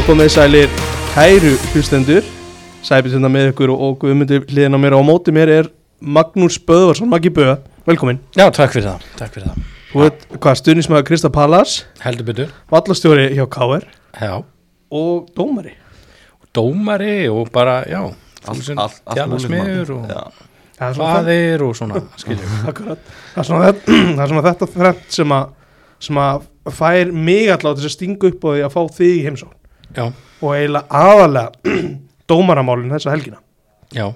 Já, komið sælir. Kæru hlustendur Sæpið þetta með ykkur og guðmundur hliðin á mér. Og á móti mér er Magnús Böðvarsson, Maggi Böð, velkomin. Já, takk fyrir það, takk fyrir það. Þú veit hvað, stuðnismæður Krista Pallas? Heldur betur. Vallastjóri hjá KR Já. og dómari. Dómari og bara, já, Allt- múlið, og Já. Það er faðir og svona, skiljum. akkurat, það er svona, það er svona þetta þrennt sem að sem að fær mig allavega til að stinga upp og því að fá þig í heimsókn Já, og eiginlega aðalega dómaramálin þessa helgina. Já,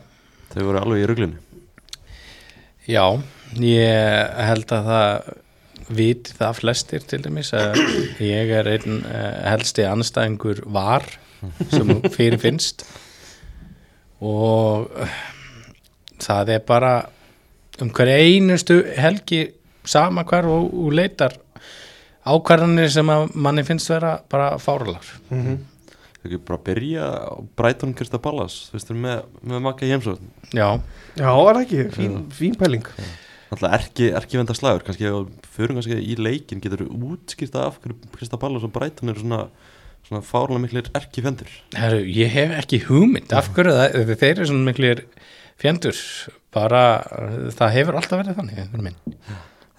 Þau voru alveg í ruglunni já, ég held að það viti það flestir til dæmis að ég er einn uh, helsti anstæðingur var sem fyrir finnst. Og uh, það er bara um hver einustu helgi sama hvar og, og leitar ákvarðanir sem að manni finnst vera bara fáralar mm -hmm. Þau ekki bara byrja á Brighton Krista Pallas Þú veist, þeir eru með, með makka í heimsókn. Já, Já, er það ekki, fín, fín pæling. Alltaf erki, erki venda slagur Kannski við förum kannski í leikin Getur þú útskýrta af hverju Krista Pallas og Brighton eru svona, svona fárlega miklir erki vendur Heru, ég hef ekki hugmynd af hverju það, þeir eru svona miklir fjendur, bara það hefur alltaf verið þannig einhvern veginn.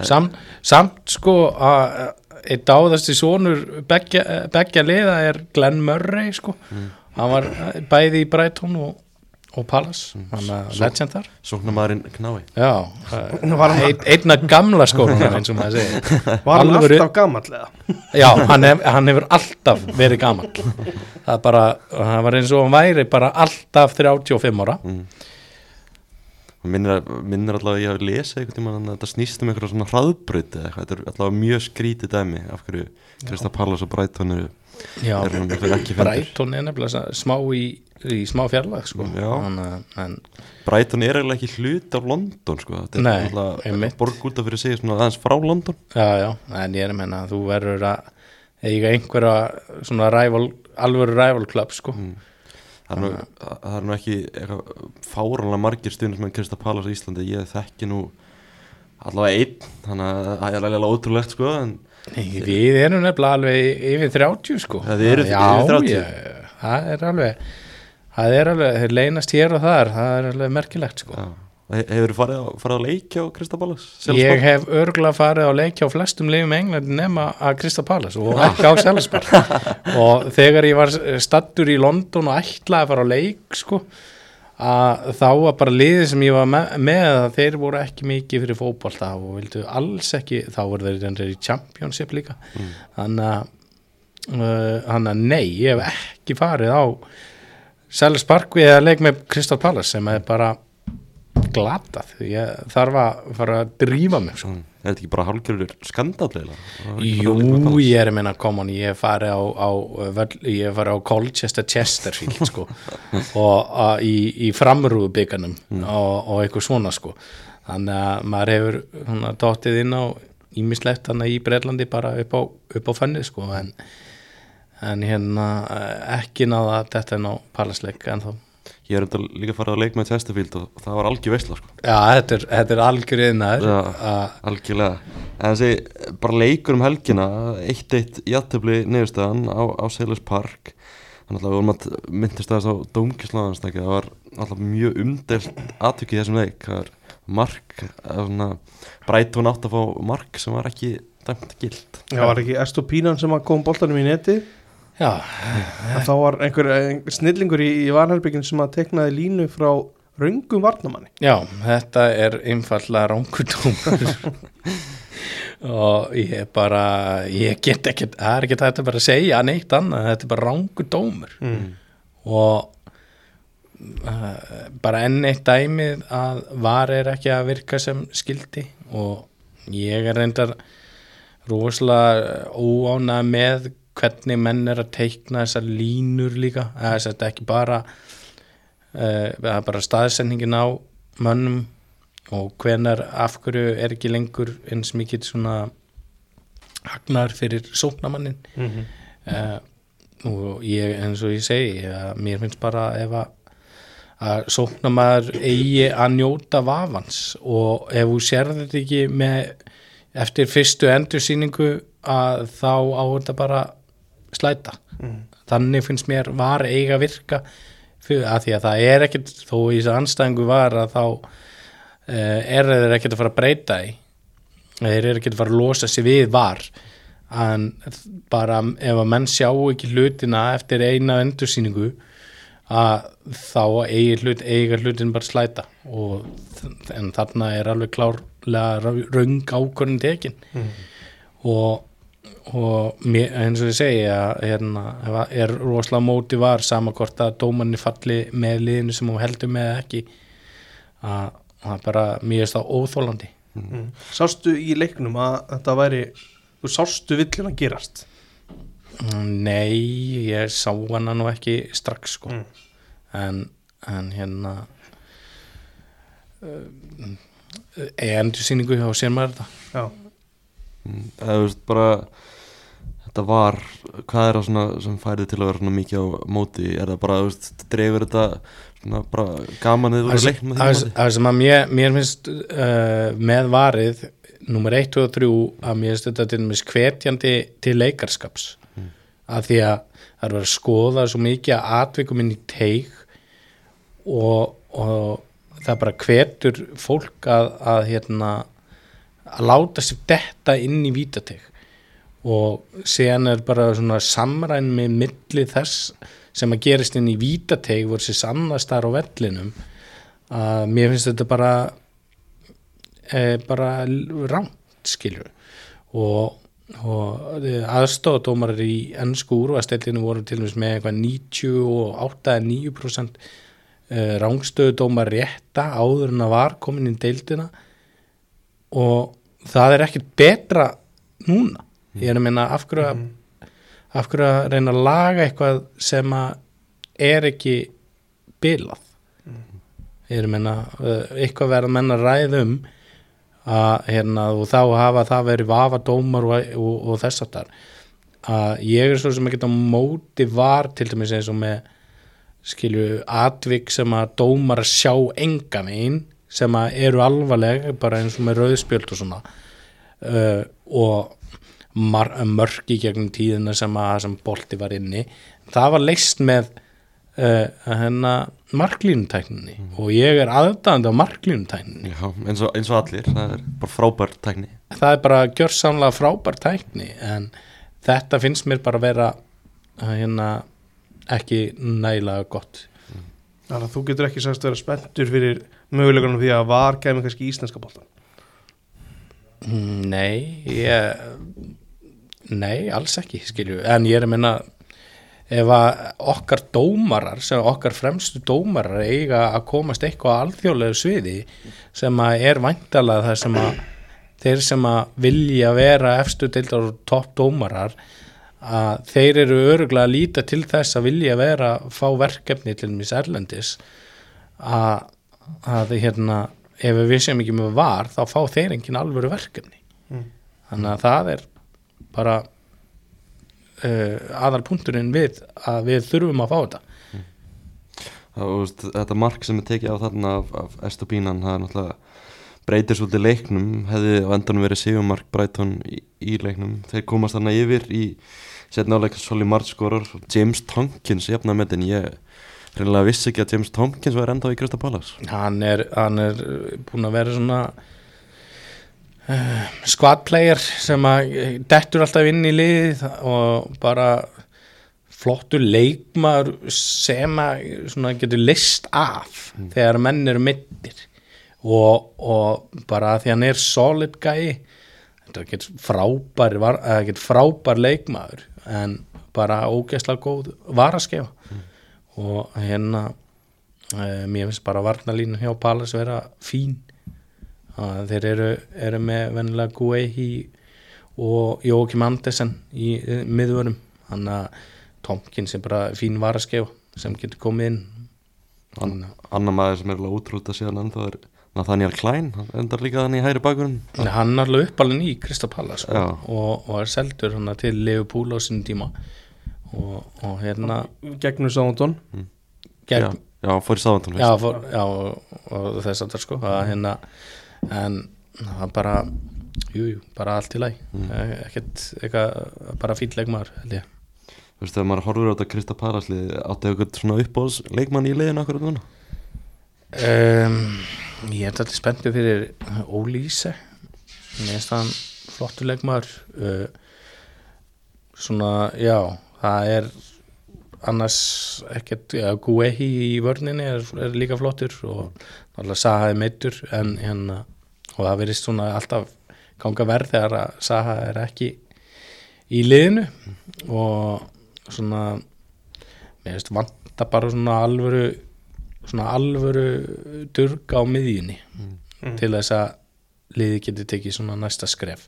Sam, samt sko að einn dáðasti sonur beggja, beggja liða er Glenn Murray sko. Hann var bæði í Brighton og, og Palace, hann er Svo- legend þar. Sóknarmaðurinn knái. Já, hann- ein, einna gamla skóla eins og maður segir. Var hann Alvöru- alltaf gamallega? Já, hann, hef, hann hefur alltaf verið gamall. Það bara, hann var eins og hann væri bara alltaf 35 ára. Og minnir, minnir allavega að ég hafi lesið einhvern tímann að þetta snýst um eitthvað svona hraðbraut eða eitthvað, þetta er allavega mjög skrítið dæmi af hverju Krista Pallas og Brighton eru, ekki vendur Brighton er nefnilega smá í, í smá fjarlag sko. Þannig, Brighton er eiginlega ekki hlut af London sko. þetta er alltaf borg út af fyrir sig svona aðeins frá London já, já, en ég er að menna að þú verður að eiga einhverja svona rival, alvöru rival club sko. Mm. Það, er það er nú ekki fáranlega margir stundum sem Krista Pallas á Íslandi ég þekki nú allavega einn þannig að það er alveg ótrúlegt sko, en Nei, Við erum nefnilega alveg yfir 30 sko. Eruð já, yfir 30. Já, það er alveg það er alveg, þeir leynast hér og þar það er alveg merkilegt sko. já. He- hefur þú farið, farið á leiki á Krista Pallas? Ég hef örgulega farið á leiki á flestum leifum Englandi nema að Krista Palace og ekki á Selsborg og þegar ég var stattur í London og ætlaði að fara á leik sko, að þá var bara liðið sem ég var með, með að þeir voru ekki mikið fyrir fótbolta og vildu alls ekki, þá voru þeir reyndar í Championship líka. Að uh, þannig að nei, ég hef ekki farið á við að leik með Krista Palace sem er bara glatað, ég þarf að fara að drífa mig sko. Mm. Er þetta ekki bara hálfgjörður skandallega? Jú, ég er að minna að koma hann, ég hef farið á, á, farið á Colchester Chesterfield sko og að, í, í framrúðu bygganum og, og eitthvað svona sko þannig að maður hefur hana, dottið inn á ímislegt í Breitlandi bara upp á, upp á fennið sko en, en hérna ekki náða þetta er ná palasleik en þá Ég er enda líka farið á leik með Chesterfield og það var algjör veistla sko. Já, þetta er, þetta er algjörðinaður Já. að Algjörlega. En þessi bara leikur um helgina 1-1 játtöfli niðurstöðan á, á Sailors Park. Þannig að við vorum að myndist þess á Dómkislaðansnæki Það var alltaf mjög umdelt aðtökið í þessum leik. Það var mark svona, Brighton átt að fá mark sem var ekki dæmt gild Já, var ekki Estopínan sem að kom boltanum í neti Já, þá var einhver, einhver snillingur í, í varnherbyggin sem að teknaði línu frá raungum varnamanni Já, þetta er einfallega ránkudómur og ég bara ég get ekki, það er ekki þetta bara að segja neitt annað, þetta er bara ránkudómur mm. og uh, bara enn eitt dæmið að var er ekki að virka sem skildi og ég er reyndar rosalega óána með hvernig menn er að teikna þessar línur líka, þess að þetta ekki bara uh, það er bara staðsendingin á mönnum og hvenar af hverju er ekki lengur eins mikið svona hagnar fyrir sóknamannin Mm -hmm. uh, og ég, eins og ég segi að mér finnst bara ef að að sóknamaður eigi að njóta vafans og ef þú sérður þetta ekki með eftir fyrstu endursýningu að þá á þetta bara slæta. Mm. þannig finnst mér var eiga virka fyrir, að því að það er ekkit þó í þessu anstæðingu var að þá uh, er þeir ekkit að fara að breyta í þeir eru ekkit að fara að losa sig við var. En bara ef að menn sjá ekki hlutina eftir eina endursýningu að þá eigi hlut, eiga hlutin bara slæta. Og en þarna er alveg klárlega raung ákvörðin tekin. Mm. og, og mér, eins og ég segi að hérna, er rosalega móti var sama hvort að dómanni falli með liðinu sem hún heldur með ekki að það bara mjög stá óþólandi Mm. Sástu í leiknum að þetta væri þú sástu villin að gerast Nei, ég sá hana nú ekki strax sko. Mm. en, en hérna uh, endur sýningu hjá sér maður þetta. Já, Mm, eða þú veist bara þetta var, hvað er það svona sem færið til að vera svona mikið á móti? Er það bara, þú veist, dreifur þetta svona bara gaman eða leikn með því Það sem að mér, mér finnst uh, með varið nummer 1, 2 og 3 að mér finnst þetta til dæmis hvetjandi til leikarskaps. Mm. að því að það er verið að skoða svo mikið að atvikum inn í teig og, og það bara hvetur fólk að, að hérna að láta sér detta inn í vítateig og síðan er bara svona samræn með milli þess sem að gerist inn í vítateig voru sér annars þar á vellinum að mér finnst þetta bara e, bara rámt skilju og, og aðstofadómarar í ennsku úrvasteilinu voru til dæmis með eitthvað 98-9% rángstöðudómar rétta áður en að var komin í deildina og það er ekkert betra núna. Ég er að minna af hverju að af hverju að reyna að laga eitthvað sem að er ekki bilað? Ég er að minna eitthvað verða að ræða um að hérna og þá hafa það verið vafa dómar og, og, og þess að þar að ég er svo sem ekki á móti var til dæmis eins og með skilju atvik sem að dómar sjá enga megin sem að eru alvarleg bara eins og með rauðspjöld og svona uh, og í gegnum tíðina sem að sem bolti var inni. Það var leist með uh, hennar marklínutækninni. Og ég er aðdæðandi á marklínutækninni. Eins og, eins og allir, það er bara frábær tækni. Það er bara gjörsamlega frábær tækni en þetta finnst mér bara vera uh, hérna ekki nægilega gott þannig að þú getur ekki sagst vera spenntur fyrir möguleikunum því að var kemur kannski íslenska boltan Nei, ég Nei, alls ekki, skilju En ég er að minna ef að okkar dómarar sem okkar fremstu dómarar eiga að komast eitthvað á alþjóðlegu sviði sem að er væntalega það sem að þeir sem að vilja vera efstu deildar og topp dómarar að þeir eru öruglega að líta til þess að vilja vera fá verkefni til mis erlendis að, að hérna ef við sem ekki með var þá fá þeir engin alvöru verkefni. Mm. þannig að það er bara uh, aðal punkturinn við að við þurfum að fá þetta. Það, þú veist, Þetta mark sem er tekið á þarna af, af Estopínan, það er náttúrulega breytir svolítið leiknum, hefði á endanum verið Sigurmark Brighton í, í leiknum. Þeir komast þarna yfir í setna áleika Soli Martskorar James Tompkins jafnametin, ég reynilega vissi ekki að James Tompkins var enda í Krista Pallas hann er, hann er uh, búin að vera svona uh, squad player sem að uh, dettur alltaf inn í liðið og bara flottur leikmaður sem að svona getur list af þegar menn eru mittir og, og bara því hann er solid guy þetta getur frábær frábær leikmaður en bara ógeðslega góð varaskefa og hérna uh, mér finnst bara varnalínu hjá Pallas vera fín. Að þeir eru, eru með vennilega Guehi og Jókim Andersen í uh, miðvörum hann að Tomkins er bara fín varaskefa sem getur komið inn. An, annar maður sem er útrúta síðan ennþá er Nathaniel Klein, hann endar líka þannig í hæri bakgrunn. Hann er alveg uppalinn í Krista Pallas sko, og, og er seldur hann til Leopold á sinni tíma. Og, og hérna gegnum Sándón gegn, já, já, fór í sáðan já, fór, já og, og þess að það sko að hérna en það bara jú, jú, bara allt í læg Mm. ekkert eitthvað bara fýll leikmaður held ég. Þú veist, þegar maður horfir á þetta Krista Palaslið áttu eitthvað svona uppbóðs leikmann í liðin akkurat núna um, Ég er alltaf spenntið fyrir Ólíse Mér finnst hann flottur leikmaður. Uh, Svona, já það er annars ekkert, já, Guehi í vörninni er, er líka flottur og náttúrulega Saha er meittur en hérna, og það verðist svona alltaf ganga verð þegar að Saha er ekki í liðinu. Og svona mér finnst vanta bara svona alvöru svona alvöru durga á miðjunni til þess að liði getur tekið svona næsta skref.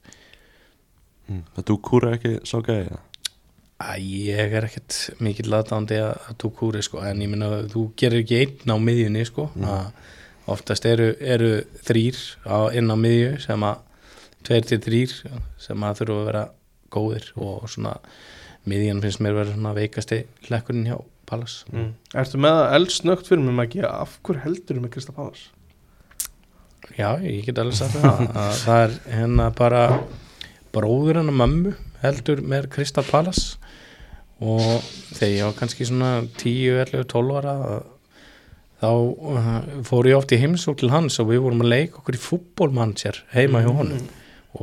Mm. Það þú kúra ekki svo gæði það að ég er ekkert mikill aðdándi að, að þú kúri sko en ég minna að þú gerir ekki einn á miðjunni sko að oftast eru, eru þrýr á, inn á miðju sem að tveir til þrýr sem að þurfa að vera góðir og svona miðjan finnst mér vera svona veikasti hlekkurinn hjá Pallas mm. Ertu með það eldsnögt fyrir mig Maggi? Af hver heldur með Krista Pallas? Já, ég get alveg sagt það. Að það er hérna bara bróður hann og mömmu heldur með Krista Pallas og þegar ég var kannski svona 10, 11, 12 ára þá uh, fór ég oft í heimsók til hans og við vorum að leika okkur í fútbólmannsjar heima hjá honum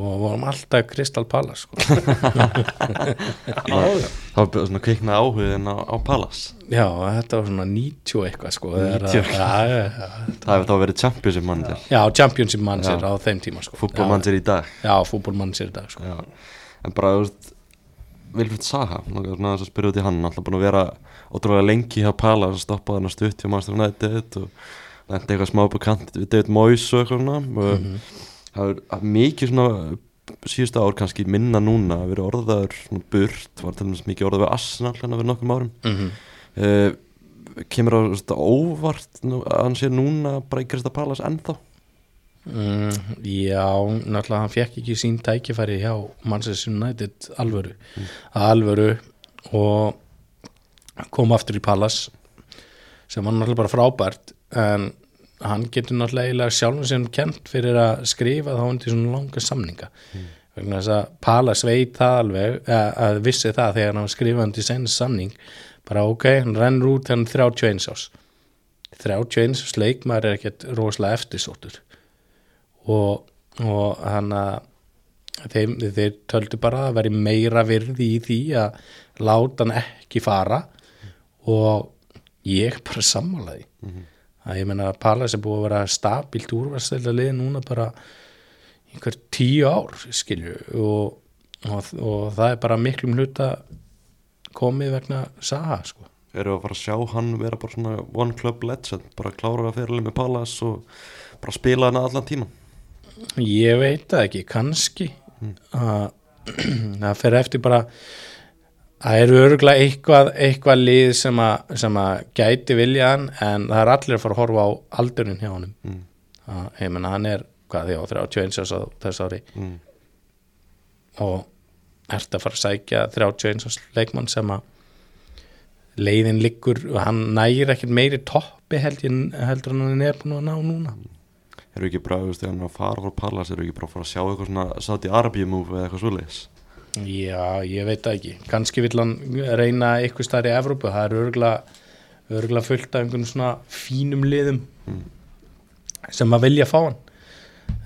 og vorum alltaf Kristal Pallas sko. Var bara svona kviknað áhugin á, á Palas já, þetta var svona 90 eitthvað sko, þegar 90 að- já, já, já, Það hefur þá verið championship manager já, championship manager Já. á þeim tíma sko. Fútbolmanager í dag já, fútbólmannsjar í dag sko. En bara, þú veist Vilfrid Saha, svona aðeins að spyrja út í hann alltaf búin að vera ótrúlega lengi hjá Palas að stoppa þarna stutt hjá Master United og lendi eitthvað smá upp á kant við David Moyes og eitthvað svona og Mhm. Það er mikið svona síðustu ár kannski minna núna að vera orðaður svona burt, var til dæmis mikið orðað við Arsenal hérna fyrir nokkrum árum. Mm uh, kemur á veist, óvart að hann sé núna bara í Krista Palas ennþá? Mm, já, náttúrulega hann fekk ekki sín tækifæri hjá Manchester United alvöru, alvöru og kom aftur í Palace sem var náttúrulega bara frábært en hann getur náttúrulega sjálfum sem kent fyrir að skrifa þá undir svona langa samninga. Vegna þess að Palace veit það alveg að, vissi það þegar hann skrifaði undir senn samning. Bara ok, hann rennur út hann er 31 ás 31 ás leikmaður er ekkert rosalega eftirsóttur. Og, og hann að þeim, þeir töldu bara að veri meira virði í því að láta hann ekki fara. Og ég bara sammálaði að ég menna að Palas er búið að vera stabilt úrvarsleila lið núna bara einhver tíu ár skilju og, og, og það er bara miklum hluta komið vegna Saha sko. Eru að fara að sjá hann vera bara svona one club legend, bara klára að fyrirlega með Palas og bara spila hann allan tíman Ég veit það ekki, kannski. Að það fer eftir bara það eru örgulega eitthvað, eitthvað lið sem að, sem að gæti vilja hann en það er allir að fara að horfa á aldurinn hjá honum. Mm. að, ég menna hann er hvað því á 31 árs á þess ári. Mm. og ert að fara að sækja 31 árs leikmann sem að leiðin liggur og hann nægir ekkert meiri toppi held ég, heldur en hann er búin að ná núna. Eru ekki veist, þegar hann er að fara frá Pallas eru ekki bara að fara að sjá eitthvað svona Saudi Arabia move eða eitthvað svoleiðis Já, ég veit það ekki. Kanski vill hann reyna eitthvað stær í Evrópu. Það er örgulega, örgulega fullt af einhvern svona fínum liðum sem að vilja fá hann.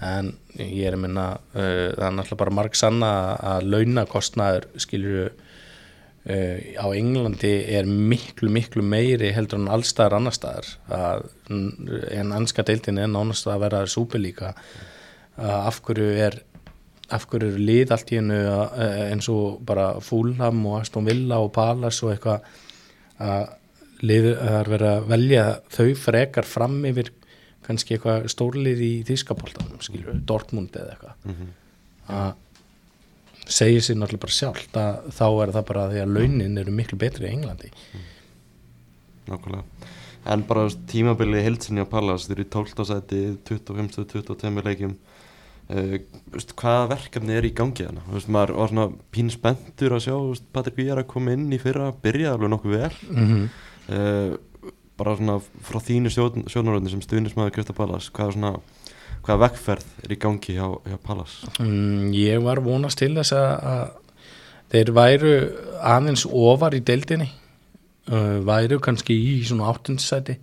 En ég er að minna, uh, það er náttúrulega bara marg sanna að launakostnaður skilur uh, á Englandi er miklu, miklu meiri heldur en allstaðar annar staðar. Að, en anska deildin er nánast að vera súpilíka. Uh, af hverju er af hverju eru lið allt í hennu eins og bara Fúlham og Aston Villa og Palace og eitthvað að lið er verið að velja þau frekar fram yfir kannski eitthvað stórlið í Þískapoltanum, skilur, Dortmund eða eitthvað Mhm. að segja sér náttúrulega bara sjálft að þá er það bara því að launin eru miklu betri í Englandi nákvæmlega en bara tímabilið heilsinni á Pallas þeir eru í 12. seti 25-22 leikjum uh, veist, hvaða verkefni er í gangi hana veist, maður var svona pín spenntur að sjá veist, Patrik Víjar að koma inn í fyrra byrjaði alveg nokkuð vel. Mm -hmm. uh, bara svona frá þínu sjónaröndin sem stuðnismæður Krista Pallas hvaða svona hvaða vekkferð er í gangi hjá, hjá Pallas Mm, ég var vonast til þess að, að þeir væru aðeins ofar í deildinni. Uh, væru kannski í svona áttundsæti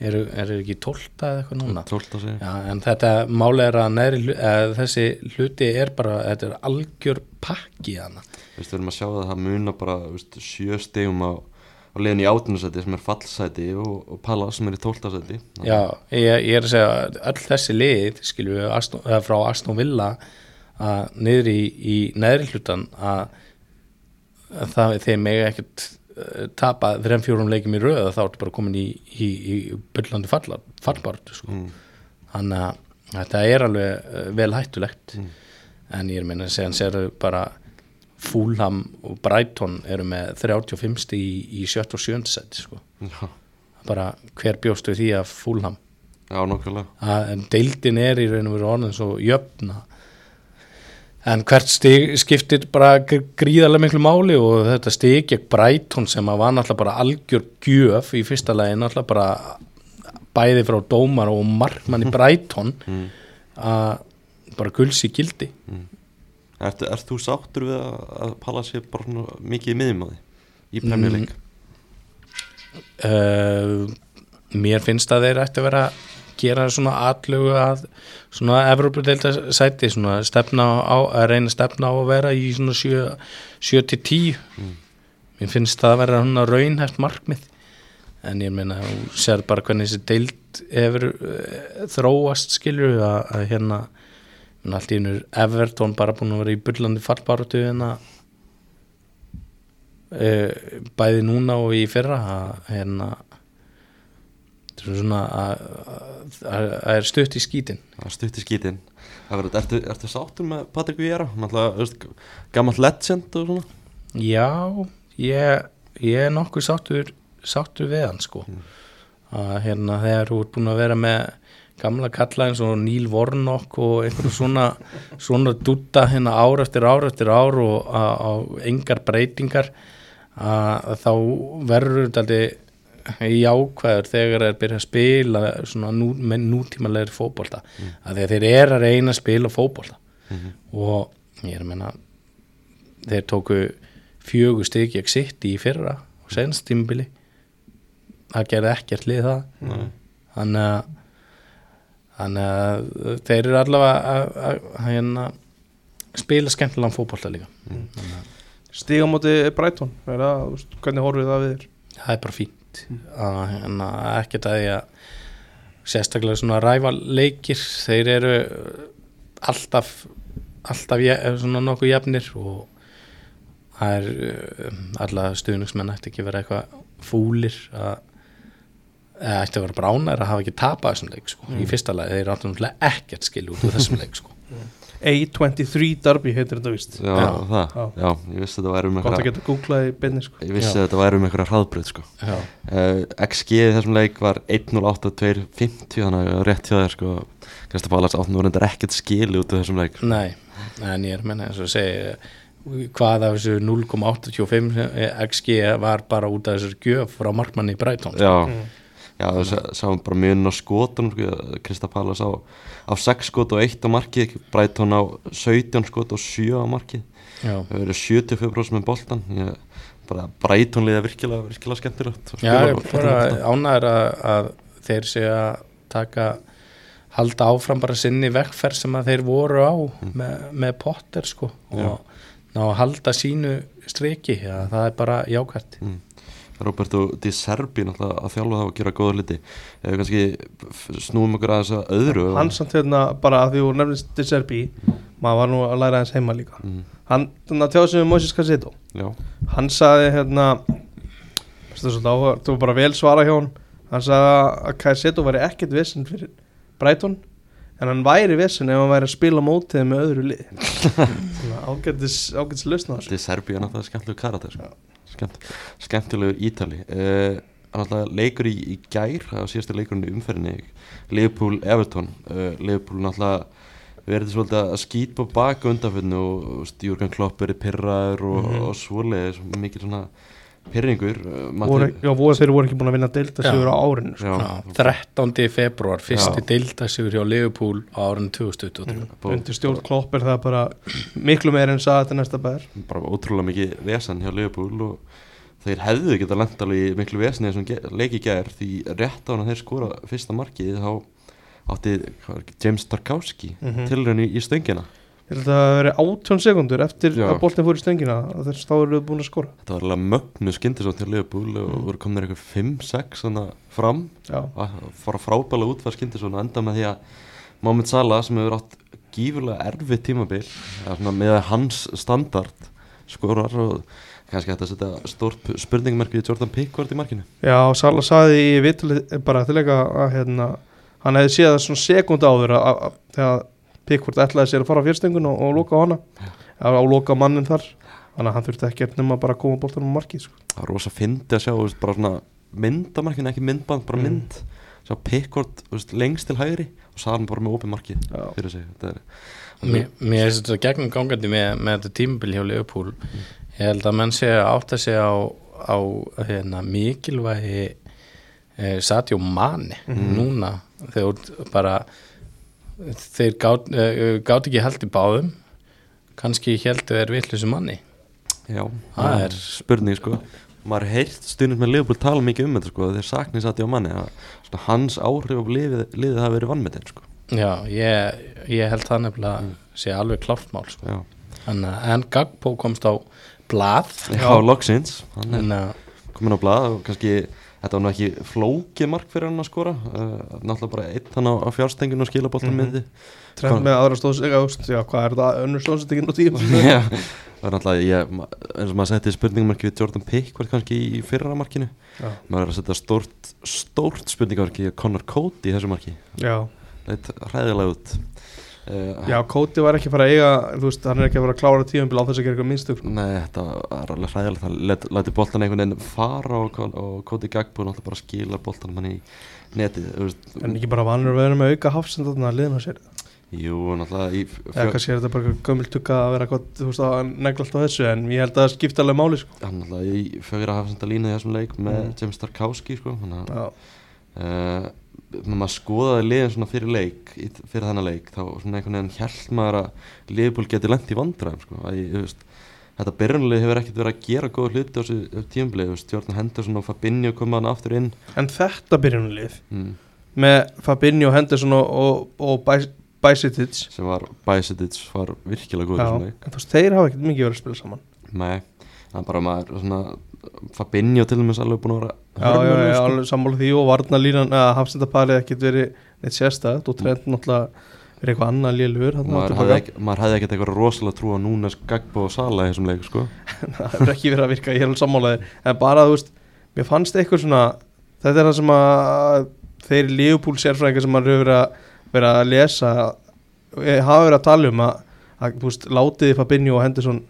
eru, eru ekki tólta eða eitthvað núna? 12 að segja Já, en þetta máli er að hlu- að þessi hluti er bara, þetta er algjör pakki hana. Við erum að sjá að það muna bara veist, sjö stegum á, á leiðin í áttunasæti sem er fallsæti og, og Palla sem er í tóltasæti Já, ég, ég er að segja að öll þessi lið, skilju, frá Aston Villa að niður í, í neðri hlutan að, að það þeir mega ekkert tapa þrejum fjórum leikjum í röð þá ertu bara komin í, í, í byllandi fallbart sko. mm. þannig að þetta er alveg uh, vel hættulegt Mm. en ég er meina að segja hann séru bara Fulham og Brighton eru með 35 stig í, í 7. og 7. seti sko. Bara hver bjóstu því að Fulham já nokkulega deildin er í raun og veru orðin svo jöfna en hvert stig skiptir bara gr- gríðarlega miklu máli og þetta stig gegn Brighton sem var náttúrulega bara algjör gjöf í fyrsta lagi náttúrulega bara bæði frá dómar og markmann í Brighton mm. að bara gulls í gildi Ertu, Erst þú sáttur við að, að Palla sé bara mikið í miðjum á því í Premier League? uh, mér finnst að þeir ætti að vera gera svona atlögu að svona Evropadeilda sæti svona stefna á, að reyna að stefna á að vera í svona 7-10 Mm. mér finnst það að vera svona raunhæft markmið en ég meina þú sér bara hvernig þessi deild hefur uh, þróast skilur að, að hérna en allt í einu er Everton bara búin að vera í bullandi fallbáratu hérna uh, bæði núna og í fyrra að hérna þetta er svona að að- að er stutt í skítin. Það stutti skítinn Akkurat, ertu, ertu sáttur með Patrik veist, gammalt legend og svona. Já, ég, ég er nokkuð sáttur sáttur við hann sko. Að hérna þegar þú ert búin að vera með gamla kalla eins og Neil Warnock og einhverju svona svona dutta hérna ár eftir ár eftir ár og á engar breytingar að þá verður þetta aldrei jákvæður þegar þeir byrja að spila svona nú, með nútímalegri fótbolta. Að þegar þeir eru að reyna að spila fótbolta. Mhm. og ég er að menna þeir tóku fjögur stygg ekki sitt í fyrra og senst tímabili. Það gerði ekkert lið það. Nei. þannig að þannig að þeir eru allavega að, að, að hérna, spila skemmtilegan fótbolta líka. Þannig að Stíga á móti Brighton er það, þú veist, hvernig horfið það við þér? Það er bara fínt að hérna, ekkert að því að sérstaklega svona rævaleikir þeir eru alltaf alltaf svona nokkuð jafnir og það er uh, alla stuðningsmenn ætti ekki vera eitthvað fúlir að eða ætti að vera bránær að hafa ekki tapað þessum leik sko. í fyrsta lagi þeir áttu náttúrulega ekkert skil út úr þessum leik sko. A23 Derby heitir þetta vist Já, Já. það, Já. já, ég vissi þetta væri um Gott að einhverja geta googlað í beinni sko. Ég vissi Já. þetta væri um einhverja hraðbröð sko. Já. uh, XG í þessum leik var 1.08.250 þannig að rétt hjá þér sko Krista Pallas áttum voru endar ekkert skili út af þessum leik Nei, en ég er að menna eins og segi hvað af þessu 0,85 XG var bara út af þessu gjöf frá markmanni í Brighton Já, Mm. Já það sá- sáum bara mjög á skotunum sko, Krista Pallas á, á 6 skot og 1 á markið Brighton á 17 skot og 7 á markið. Já. Það verið 75% með boltan Brighton liða virkilega, virkilega skemmtilegt Já, ég er bara ánæður að, að þeir sé að taka halda áfram bara sinni vekkferð sem að þeir voru á með, með Potter sko og ná að halda sínu striki, já, það er bara jákvært Mm. Roberto Di Serbi náttúrulega að þjálfa það og gera góða liti við kannski snúum okkur aðeins að öðru Hann samt hérna bara að því þú nefnist De Serbi maður var nú að læra hans heima líka. Mm, hann þannig að tjáðu sem við Moses Cassetto Já, hann sagði hérna þú bara vel svara hjá hann hann sagði að Cassetto væri ekkert vissinn fyrir Brighton en hann væri vissinn ef hann væri að spila mótið með öðru lið. Ágætis, lausna þessu. Di Serbi er náttúrulega skemmtilegu karakter sko. Skemmt, skemmtilegu ítali uh, leikur í, í gær það var síðastu leikurinn í umferðinni Liverpool Everton uh, Liverpool náttúrulega verið svolítið að skýt på baka undanfjörnu og Jürgen Klopp verið pirraður og, Mhm. og svoleiðis mikið svona pyrringur voru, já, voru þeir voru ekki búin að vinna sigur á árinu sko. Já, 13. februar, fyrsti Já. deildasigur hjá Liverpool á árinu 2023 undir stjórn klopp er það bara miklu meir en sagði þetta næsta bæðar bara ótrúlega mikið vesen hjá Liverpool og þeir hefðu geta í miklu vesen eins og leiki gær því rétt á hann að þeir skora fyrsta markið þá átti James Tarkowski mm tilraun í, í stöngina ég held að það veri 18 sekundur eftir Já. að boltin fór í stöngina þess þá eru þau búin að skora þetta var alveg mögnu skindisótt hjá Liverpool og Mm. voru komin eitthvað 5-6 svona fram að fara frábæla út var skindisótt og enda með því að Mohamed Salah sem hefur átt gífurlega erfitt tímabil með hans standard skorar og kannski hægt að setja stórt spurningmerki í Jordan Pickford í markinu já Sala saði í vitali bara til leika að hérna, hann hefði séð það svona sekund áður að, að, að Pickford ætlaði sér að fara á fjörstingun og, og loka á hana. Á, á loka mannin þar. Þannig að hann þurfti ekkert nema bara að koma boltanum á markið sko. það var rosa fyndi að sjá veist, bara svona myndamarkinu, ekki myndband, bara Mm. mynd. Sjá Pickford veist, lengst til hægri og Salah bara með opið markið Já. fyrir sig. Þetta er, Mér mér finnst þetta gegnum gangandi með, með þetta tímabil hjá Liverpool. Ég held að menn sé að átta sig á, á hérna, mikilvægi eh, Sadio Mane núna. Þegar bara þeir gátt, eh, gátt ekki held í báðum. Kannski heldu þeir vitlusu manni. Já, Það er- spurning sko. Maður heirt stundum með Leopold tala mikið um þetta sko þeir sakni satt á manni að hans áhrif á liðið, liðið hafa verið vannmetinn sko. Já, ég, ég held það nefnilega sé alveg kláftmál sko. já, Þannig að- en Gagpo komst á blað. Já, loksins. Hann er en komin á blað og kannski þetta var nú ekki flókið mark fyrir hann að skora. Uh, náttúrulega bara eitt hann á, á fjárstenginu og skilaboltan Mhm. mm -hmm. Trend með aðra stóðsega já, hvað er það, önnur stóðsendingin á tíma Já, það er náttúrulega ég, eins og maður setti spurningamarki við Jordan Pickford kannski í fyrra markinu. Já, maður er að setja stórt, stórt spurningamarki Conor Cody í þessu marki. Já, þetta er hræðilega út uh, já, Kóti var ekki að fara að eiga veist, hann er ekki að fara að klára tíðumbil á þess að gera eitthvað minnstug Nei, þetta er alveg hræðilegt. Það let- lætur boltan einhvern veginn fara og, og Cody Gagbo náttúrulega bara skilar boltan mann í netið veist, en ekki bara vanur að vera með auka hafsend þarna að liðna sér? Jú, náttúrulega í eða kannski er þetta bara gömul tugga að vera gott þú veist að negla alltaf þessu en ég held að það skipta alveg máli sko. hann náttúrulega í fjögur að hafa senda línu í þessum leik með Mm. Þannig når maður skoðaði liðin svona fyrir leik fyrir þennan leik þá svona einhvern veginn held maður að liðbúl geti lent í vandræðum sko. að, ég, þú veist, þetta byrjunlið hefur ekkert verið að gera góða hluti á þessu tíumblið Stjórn Henderson og Fabinho koma hann aftur inn. En þetta byrjunulið mm, með Fabinho, Henderson og, og, og Bajsetic sem var Bajsetic var virkilega góð já, en þú veist, þeir hafa ekkert mikið verið að spila saman. Nei, það er bara maður svona, Fabinho til dæmis alveg búin að vera já, já, já, sko. alveg sammála því og varnalínan eða hafsendaparið ekkert verið neitt sérstætt og trend náttúrulega verið eitthvað annað Og maður hefði ekkert eitthvað rosalega trú á Núnes, Gagbo og Sala í þessum leik sko. það hefur ekki verið að virka, ég er alveg sammálaðir en bara þú veist, mér fannst eitthvað svona þetta er það sem að þeir lífupúl sérfræðingar sem maður hefur verið að, að lesa eh, hafa verið að tala um að, að veist, látiði Fabinho og Henderson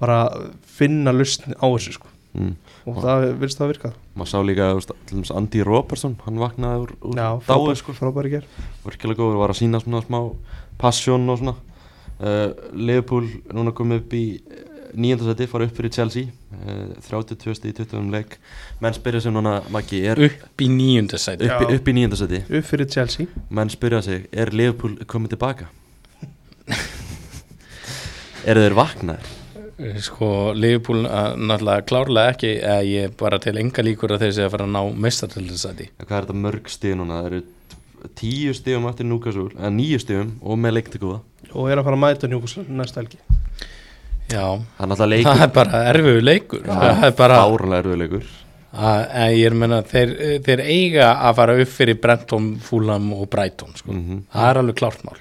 bara finna lustn á þessu sko. Mm. og það virðist það að virka maður sá líka Andy Robertson hann vaknaði úr, úr já, dáið frábær, sko. frábæri ger virkilega góður, var að sína svona smá passion og svona. Uh, Liverpool núna komið upp í nýjöndarsæti, fara upp fyrir Chelsea. Uh, 32 stíð í 20 leik. Menn spyrja sig núna, Maggi, er upp, upp í nýjundasæti Já. upp í nýjöndarsæti upp fyrir Chelsea. Menn spyrja sig, er Liverpool komið tilbaka? Eru þeir vaknaðir sko Liverpool uh, náttúrulega klárlega ekki eða ég bara til enga líkur að þeir sé að fara að ná mestartillisæti hvað er þetta mörg stíð núna, það eru tíu stíðum eftir Newcastle, eða níu stíðum og með leik til góða. Og er að fara að mæta Newcastle næsta helgi. Já, það er það leikur. Er bara erfiðu leikur. Það er bara árunlega erfiðleikur að, að ég er að meina þeir, þeir eiga að fara upp fyrir Brenton, Fulham og Brighton sko. Mhm. það er alveg klárt mál.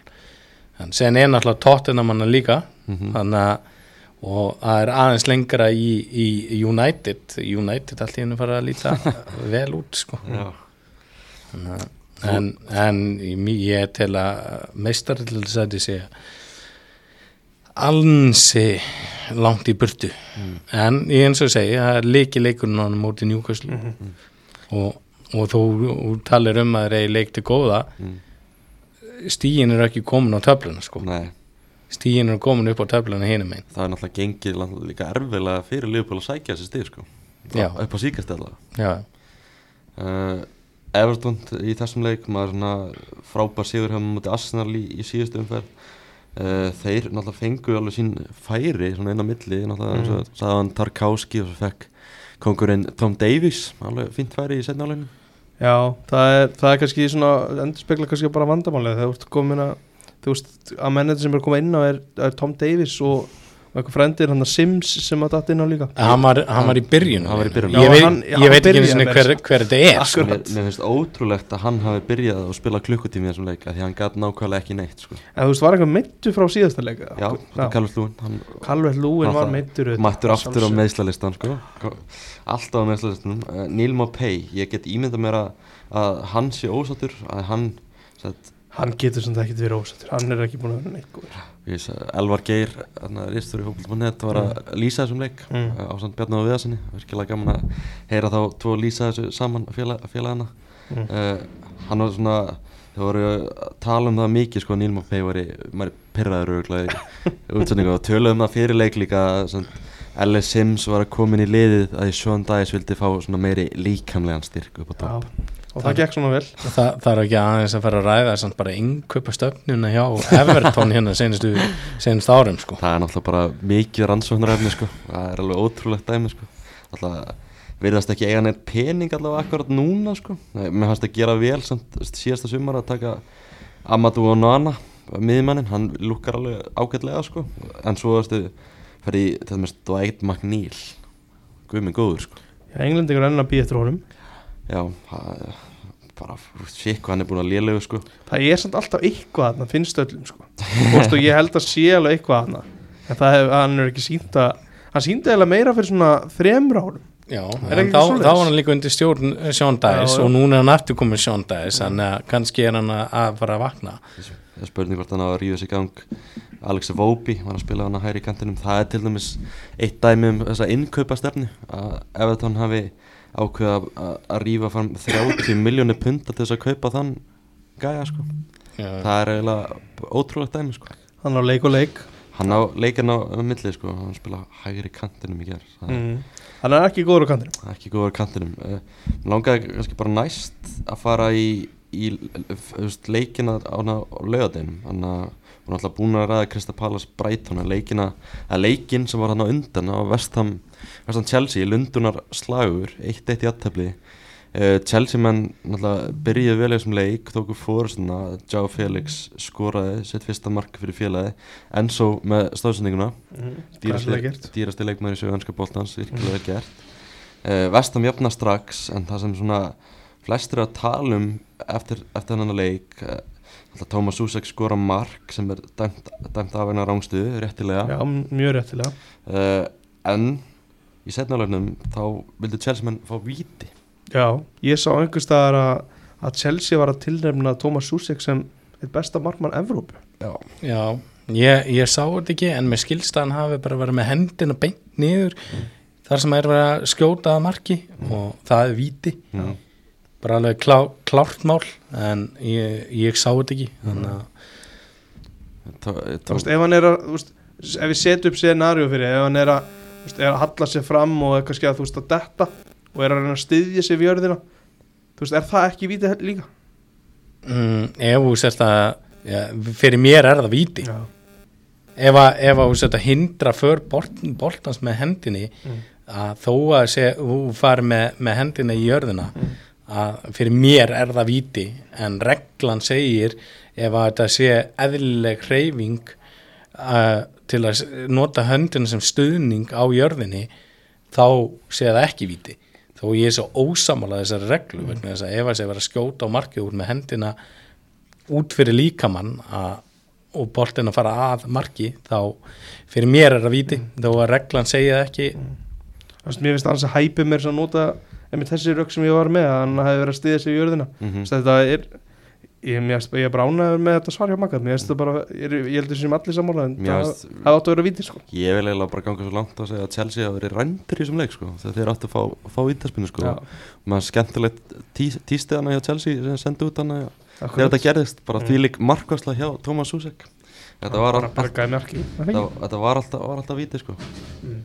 En sen er náttúrulega Tottenham hann líka. Mhm. þannig að og það er aðeins lengra í, í United. United allt í hennu fara að líta vel út sko. En, en í- ég tel að meistartilsæti sé ansi langt í burtu. En ég eins og segi það er leiki leikurinn á hann móti Newcastle. Og, og þú, talir um að þeir eigi leik til góða. Mm. stíin er ekki komin á töfluna sko. Nei, stíin er komin upp á töfluna hinum einn það er náttúrulega gengið náttúrulega líka erfilega fyrir Liverpool að sækja þessi stíð sko. Já. upp á síkast allavega. Já, uh, Everton í þessum leik maður svona frábær sigur hefum mútið Arsenal í, í síðustu umferð. Uh, þeir náttúrulega fengu alveg sín færi svona inn á milli náttúrulega sagði hann Tarkowski og svo fekk kongurinn Tom Davies alveg fínt færi í setna áleginu Já, það er, það er kannski svona endur spekla kannski bara vandamálið þegar þú ert komin að þú veist að mennið sem er komið inn á er, er Tom Davis og, og eitthvað frendir hann að Sims sem að datt inn á líka hann var, hann var í byrjun Hann var í byrjun. ég, Já, veit- hann- ég veit ekki sinni með hver, hver þetta er sko. Mér, mér finnst ótrúlegt að hann hafi byrjað að spila klukkutími í þessum leik af því hann gæti nákvæmlega ekki neitt sko. En þú veist, var eitthvað meittu frá síðasta leik já. Kallur Lúin hann Calvert Lúin var meittur mættur aftur á meðslalistan sko. alltaf á meðslalistunum uh, Neil Mopay, ég get ímyndað mér að, að hann sé ósáttur að hann sett, Hann getur sem það ekkert verið ósattur Hann er ekki búin að vera neitt góður Elvar Geir ristur í hópulmannet var að lýsa þessum leik Mm. mm. á samt Bjarnar og Viðarsinni virkilega gaman að heyra þá tvo lýsa þessu saman félag, félagana Mm. uh, hann var svona þau voru að tala um það mikið sko Neil Mopay var í, maður pyrraður örgulega í útsendingu og töluðum það fyrir leik líka sem L.S. Sims var að komin í liðið að í Sean Dice vildi fá svona meiri líkamlegan styrk upp á topp og það gekk svona vel. Þa, það er ekki aðeins að fara að ræða samt bara innkaupa stöfnuna hjá Everton hérna senustu, senustu árum sko. það er náttúrulega bara mikið rannsóknarefni sko. Það er alveg ótrúlegt dæmi sko. Alltaf virðast ekki eiga neitt pening allavega akkurat núna sko. Nei, mér fannst að gera vel samt síðasta sumar að taka Amadou Onana miðmannin, hann lukkar alveg ágætlega sko. En svo veistu fyrir í til dæmis Dwight McNeil. Guðminn góður sko. Englendingur enn að býja eftir honum já, það er bara shit hvað hann er búin að lélegu sko. Það er samt alltaf eitthvað þarna, finnst öllum sko. Og ég held að sé alveg eitthvað þarna en það hef, hann er ekki sínt að hann síndi eða meira fyrir svona þremur árum. Já, en þá, þá var hann líka undir stjórn eh, já. og núna er hann aftur komið Dice þannig að kannski er hann að, að fara að vakna. Það er spurning hvort hann á að ríða sig gang. Alex Vóbi var að spila hann að hæri kantinum. Það er til dæmis eitt dæmi um þessa innkaupa stefnu að Evertón hafi ákveða að, rífa fram 30 miljónir punta til þess að kaupa þann gæja sko. Já, það er eiginlega ótrúlegt dæmi sko. Hann á leik og leik. Hann á leikinn á milli sko. Hann spila hægri kantinum í gerð það er mm. hann er ekki góður á kantinu ekki góður á kantinum. Uh, langaði kannski bara næst að fara í, í leikina á, á laugadeinum þannig að hún er alltaf búin að ræða Krista Pallas Brighton að leikina að leikin sem var hann á undan á Vestham, Vestham Chelsea Lundunar slagur, 1-1 í aðtefli uh, Chelsea menn náttúrulega byrjuði vel í þessum leik tóku fórstuna, Joe Felix skoraði sitt fyrsta mark fyrir félagi en svo með stóðsendinguna mm. dýrasti, leikmæri í sögönska bóltans, virkilega vel gert. Uh, Vestam jafna strax en það sem svona flestir að tala um eftir, eftir hennan leik uh, Tómas Susek skora mark sem er dæmt, dæmt af hennar rángstuðu, réttilega. Já, mjög réttilega. Uh, en í setnaflöfnum þá vildi Chelsea menn fá víti. Já, ég sá einhvers staðar að, að Chelsea var að tilnefna Thomas Susek sem eitt besta markmann Evrópu. Já, Já, ég, ég sá þetta ekki en með skilstaðan hafi bara verið með hendina beint niður þar sem er verið að skjóta að marki og það er víti. Mm. bara alveg klá, klárt mál en ég, ég sá þetta ekki þannig að þú veist, ef hann er að þú veist, ef við setjum upp scenaríu fyrir ef hann er að, veist, er að halla sér fram og er kannski að þú veist að detta og er að reyna að styðja sér við jörðina þú veist, er það ekki vítið líka? mm, ef þú sért að ja, fyrir mér er það víti Já, ef að, ef að þú sért að hindra för bolt, boltans með hendinni Mm. að þó að sé, þú fari með, með hendina í jörðina Mm. að fyrir mér er það víti en reglan segir ef að þetta sé eðlileg hreyfing uh, til að nota höndina sem stuðning á jörðinni þá sé það ekki víti. Þó ég er svo ósamála þessari reglu vegna þess að ef að sé vera að skjóta á markið út með hendina út fyrir líkamann að, og boltin að fara að marki þá fyrir mér er það víti þó að reglan segja það ekki. Þú veist, mér finnst hans að hæpi mér að nota einmitt þessi rögg sem ég var með að hann hefði verið að styðja sér við jörðina. Mm veist, þetta er ég, mér, ég er bara ánæður með þetta svar hjá makka bara, ég, ég heldur sem allir sammála en Mér það áttu að vera vítið sko. Ég vil eiginlega bara ganga svo langt að segja að Chelsea hafa verið rændir í þessum leik sko, þegar þeir áttu að fá, fá vítaspinnu sko. Já, maður skemmtilegt tí, tístiðana hjá Chelsea sem sendi út hana þegar þetta gerðist, bara Mm. því lík markværsla hjá Thomas Susek þetta var, alltaf, víti sko. Mm.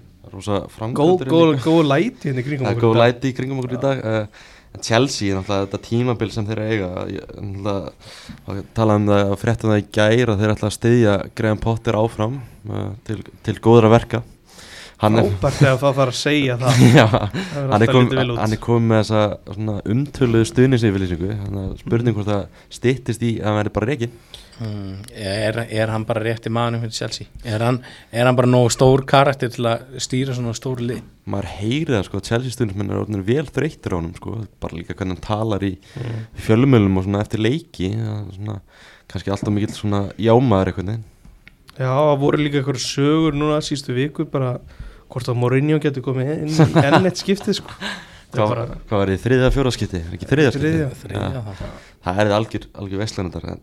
góð, góð, góð læti hérna í kringum okkur í dag. Chelsea, náttúrulega þetta tímabil sem þeir eiga. Náttúrulega talaðum um það og fréttum það í gær að þeir ætla að styðja Graham Potter áfram uh, til, til góðra verka. Er, Frábært þegar það þarf að segja það. Já, Það hann er kom, hann er komið með þessa umtöluðu að spurning hvort það styttist í að hann verði bara reikin mm, er, er hann bara rétti maðurinn fyrir Chelsea? Er hann, er hann bara nógu stór karakter til að stýra svona stór lið? Maður heyri það sko, Chelsea stuðnismenn er orðinir vel þreyttur á honum sko, bara líka hvernig hann talar í Mm. fjölumölum og svona eftir leiki er svona, kannski alltaf mikill svona jámaður eitthvað Já, það voru líka eitthvað sögur núna sístu viku bara hvort að Mourinho getur komið inn í enn eitt skiptið sko. Það hvað, var þið þriðja fjóraskipti, er ekki þriðja skipti Þriðja. þriðja Já, það er algjör, algjör vestlænandar en,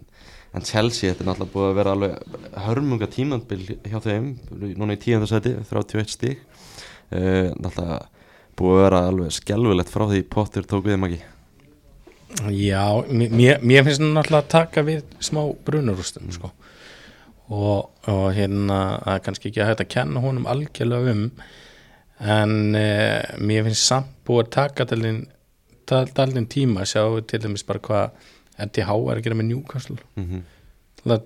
en Chelsea, þetta er náttúrulega búið að vera alveg hörmunga tímandbil hjá þeim núna í tíundarsæti, 31 stík uh, náttúrulega búið að vera alveg skelvilegt frá því Potter tók við magi Já, mér, mér finnst hann alltaf að taka við smá brunarústum sko. og, og hérna það er kannski ekki að hægt að kenna honum algjörlega um en eh, mér finnst samt búið að taka dalinn dalinn tíma. Að sjá til dæmis bara hvað NTH er að gera með Newcastle. Mm -hmm. það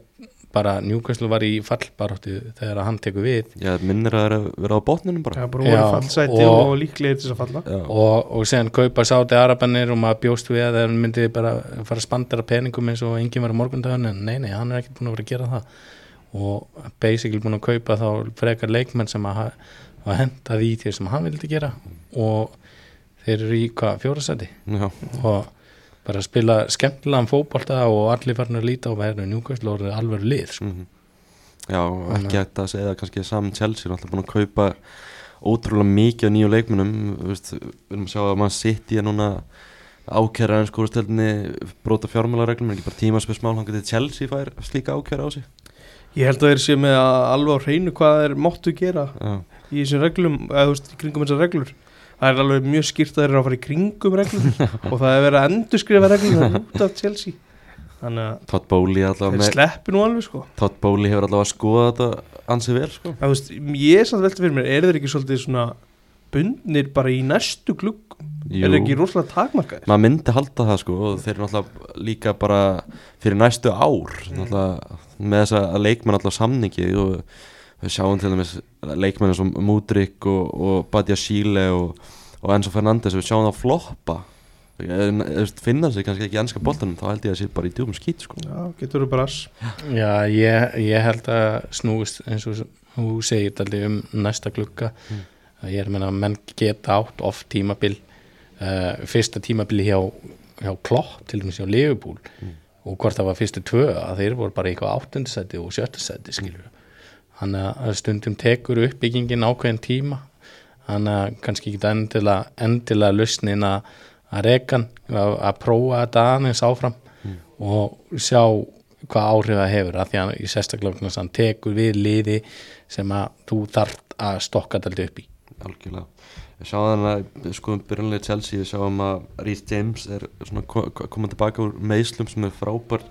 bara Newcastle var í fallbarótti þegar hann tekur við. Já, minnir að það er að vera á botninum bara. Já, bara voru Já, fallsæti og- og, líklegir til þess að falla. Já, og, og séðan kaupa sáti arabanir og maður bjóst við að þeir myndi bara fara að spandara peningum eins og enginn var á morgundagun en nei, nei, hann er ekkert búin að vera að gera það. Og basically búin að kaupa þá frekar leikmenn sem að hendað í því sem hann vildi gera. Og þeir eru í hvað fjórasæti já, og bara spila skemmtilegan fótbolta og allir farin að líta á verður njúkvæslu og alveg lið sko. mm já ekki hægt að segja kannski saman Chelsea er alltaf búin að kaupa ótrúlega mikið á nýju leikmunum við erum að sjá að maður sitt í að núna ákæra en skóristöldinni brota fjármálareglum, er ekki bara tímaspesmál hann getið Chelsea fær slíka ákæra á sig? Ég held að þeir sé með að alveg á hreinu hvað þeir máttu gera já, í þessum reglum, eða þú veist, í kringum þessar reglur það er alveg mjög skýrt að þeir eru að fara í kringum reglum og það er verið að endurskrifa reglum út af Chelsea. Þannig að þeir sleppi nú alveg sko. Todd Bowley hefur allavega skoðað þetta ansið vel sko. Að, þú veist, ég er samt veltið fyrir mér, er þeir ekki svolítið svona bundnir bara í næstu glugg er ekki rosalega takmarkaðir? Maður myndi halda það sko og þeir eru náttúrulega líka bara fyrir næstu ár náttúrulega með þess að leikmenn alltaf samningi og við sjáum til dæmis leikmenn sem Mudrik og, og Badia Schiele og, og Enzo Fernandes við sjáum það floppa. Ef- ef finna sig kannski ekki í ennska boltanum þá held ég að sé bara í djúpum skít sko. Já, getur þú bara ass Já, ég, ég held að snúist eins og þú segir þetta um næsta glugga. Mm. að ég er að menna að menn geta átt oft tímabil uh, fyrsta tímabil hjá, hjá Klopp til dæmis hjá Liverpool. Mm. og hvort það var fyrstu tvö að þeir voru bara í eitthvað áttundasæti og sjöttasæti skilur þannig að stundum tekur uppbyggingin ákveðin tíma. Þannig að kannski ekki endilega, endilega lausnin að að rekan að, að prófa þetta aðeins áfram og sjá hvað áhrif það hefur. Að því að í sérstaklega að hann tekur við liði sem að þú þarft að stokka þetta upp í. Algjörlega. Við sjáum þannig að skoðum byrjunlega Chelsea við sjáum að Rhys James er svona ko- ko- komið tilbaka úr meðslum sem er frábær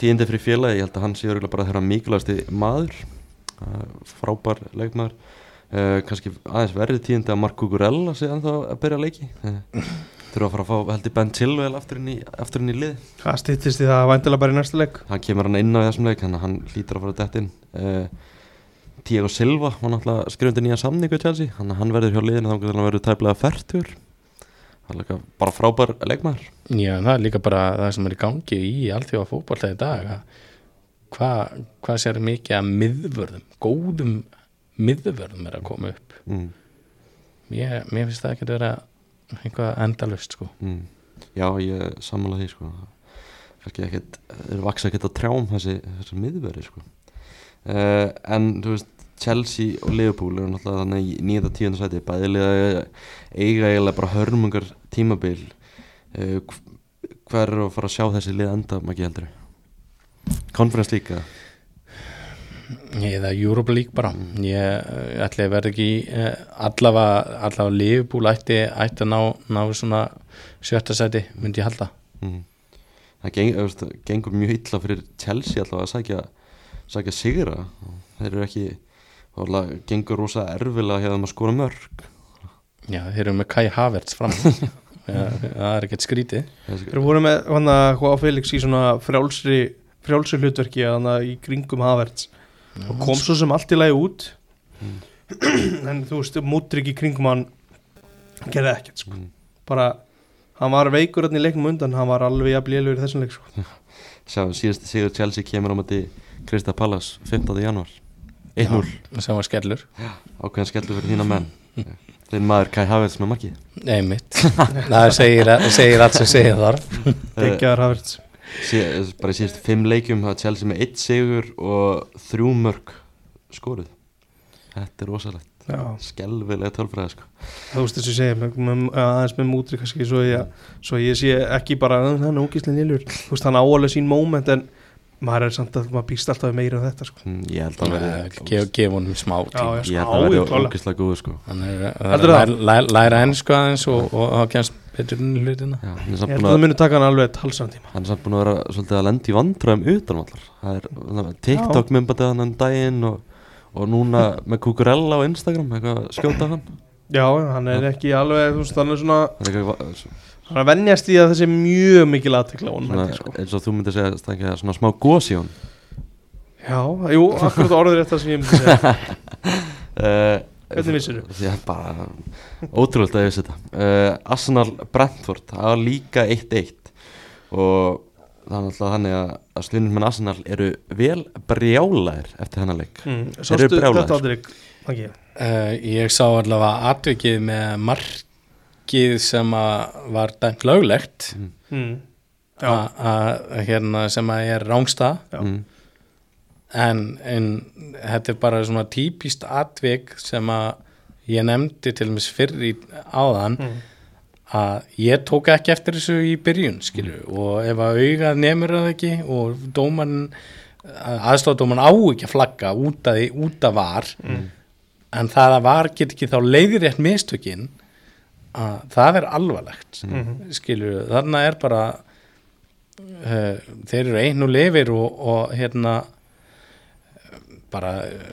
tíðindi fyrir félagi ég held að hann sé örugglega bara þeirra mikilvægasti maður frábær leikmaður. Uh, kannski aðeins verði tíðindi að Marco Gurella sé ennþá að byrja að leiki. Uh, þurfa að fara að fá heldur Ben Chilwell aftur inn í, aftur inn í lið. Hvað stýttist í það væntilega bara í næsta leik. Hann kemur hann inn á þessum leik þannig að hann hlýtur að fara dætt inn. Uh, Diego Silva var náttúrulega skrifundi nýja samningu Chelsea. Að hann verður hjá liðinu þá hann verður tæplega færtur hann er líka bara frábær leikmaður. Já, en það er líka bara það sem er í gangi í fótbolta í dag að hvað hva sér mikið að miðvörðum, góðum miðvörðum er að koma upp? Mm, ég, mér finnst það ekki að vera eitthvað endalust sko. Mm. já ég sammála því sko. Kannski ekkert, þeir vaksa ekkert á trjám þessi, þessi miðveri sko. Uh, en þú veist Chelsea og Liverpool eru náttúrulega þannig í nýjönda tíundu sæti. Bæðilega eiga eiginlega bara hörmungar tímabil. Uh, hver er að fara að sjá þessi lið enda maður heldur Conference líka eða? Europa League bara. Ég eh, ætli að verða ekki eh, allavega, allavega Liverpool ætti, ætti að ná, ná svona sjötta seti, myndi ég halda. Mm. það geng, veist, gengur mjög illa fyrir Chelsea allavega að sækja, sækja sigra. Þeir eru ekki alltaf gengur rosa erfilega hjá þeim að skora mörg Já, þeir eru með Kai Havertz fram. Já, það er ekkert skrítið. Þeir voru með hann að á Felix í svona frjálsri, frjálsri hlutverki í kringum Havertz. Og kom svo sem allt í lagi út. En þú veist, mútrik í kringum hann gerði ekkert sko. Mm. bara, hann var veikur hann í leiknum undan, hann var alveg jafn lélur í þessum leik sko. Sjá, síðast Sigur Chelsea kemur á mati Krista Pallas 15. januar 1-0, sem var skellur. Ákveðan skellur fyrir þína menn. Þeir maður Kai Havertz með markið Nei mitt, það segir, segir allt sem segir þar Gekkjaðar Havertz bara í síðast fimm leikjum hafa Chelsea með 1 sigur og þrjú mörg skoruð þetta er rosalegt. Já, skelvilega tölfræði sko. þú veist þess að segja með, með, aðeins með mútrik kannski svo ég, svo ég sé ekki bara "Uh, hann er ógíslega lélur, þú veist hann á alveg sín moment en maður er samt að maður býst alltaf meira en þetta sko. Mm, ég held að verði gef, gef honum smá tíma. já, ég held að verði ógeðslega góður sko. Hann er Heldur að læra, læra ennsku aðeins og, og, og þá kemst betur inn í hlutina. Já, hann er Ég samt held búin að það að muni taka hann alveg talsan tíma. Hann er samt búin að vera svolítið að lendi í vandræðum utan allar. Það er TikTok myndbatið hann en daginn og, og núna með Kukurella á Instagram eitthvað að skjóta hann. Já, hann er ekki alveg, þú veist, hann er svona er hann er að venjast í að það sé mjög mikil aðtekla sko. eins og þú myndir segja stækja, svona smá gós í hann Já, jú, akkurat orður þetta sem ég myndi segja. Uh, Hvernig vissirðu? Því að bara ótrúlega að ég vissi þetta uh, Arsenal Brentford það var líka 1-1 og það er alltaf þannig að, að slunum með Arsenal eru vel brjálæðir eftir hennar leik mm, Sástu þetta aldrei ekki? uh, Ég sá allavega atvikið með markið sem að var dæmt löglegt Mm. Já, að- að hérna sem að er rángstað Já. Mm, en, en þetta er bara svona típist atvik sem að ég nefndi til dæmis fyrr í áðan Mm. að ég tók ekki eftir þessu í byrjun skilju. Og ef að augað nemur það ekki og dóman aðstofdóman á ekki að flagga út því- út að var en það að var get ekki þá leiðirétt mistökin að það er alvarlegt Mhm. skilju, þarna er bara uh, þeir eru einn og lifir og, og hérna bara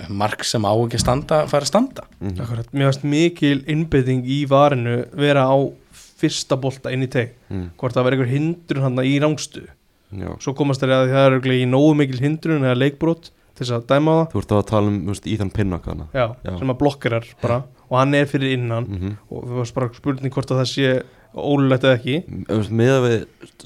mark sem á ekki standa fara að standa. Mm, Akkurat, mér finnst mikil innbytting í varinu vera á fyrsta bolta inn í teg. Mm, hvort það verður einhver hindrun hann í rángstu já. svo komast þeir að það er örugglega í nógu mikil hindrun eða leikbrot til þess að dæma það. Þú ert að tala um veist, Ethan Pinnock hana já, Já. sem að blokkarar bara. Og hann er fyrir innan. Mm og það var bara spurning hvort að það sé ólulegt eða ekki með að við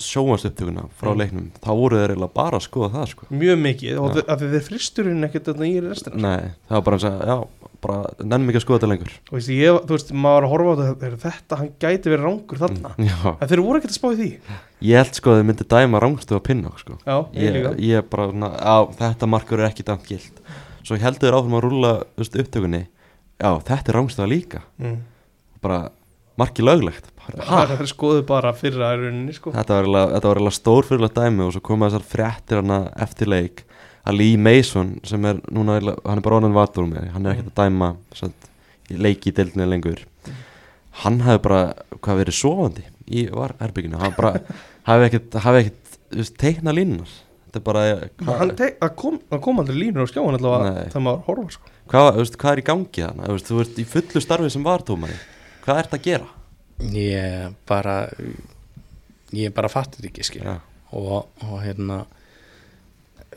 sjóansuptökuna frá Mm. leiknum þá voru þeir eiginlega bara að skoða það sko. mjög mikið og Já. þe- af því þeir fristurinn ekkert þarna í restina nei, það var bara að segja já, bara nennum ekki að skoða þetta lengur og veist, ég, þú veist, maður að horfa á þetta "Heyrðu, þetta, hann gæti verið rángur þarna Mm, en þeir voru ekkert að spá í því ég held sko að þið myndi dæma rángstu að Pinnock sko. já, ég, ég, ég bara, svona, á, þetta markur er ekki dæmt gild svo heldur þeir áfram að rúla upptökunni já, þetta er rángstu að líka mm. bara marki löglegt? Það er skoðu bara fyrra rauninni sko. þetta var eiginlega stórfyrirlega dæmi og svo koma þessar fréttir eftir leik. Að Lee Mason sem er núna, hann er bara onan vatur með hann er ekkert að dæma satt, leiki í deildinni lengur. Hann hafi bara, hvað verið sofandi í var herbygginu, hann bara hafi ekkert, hafi ekkert teikna línunar þetta er bara hann hvað, te- það kom, það kom aldrei línur á skjáin allavega þegar maður horfa sko. hvað, hvað er í gangi þannig, þú ert í fullu starfi sem vartómari hvað ert að gera ég bara ég bara fattir ekki skil Já. og, og hérna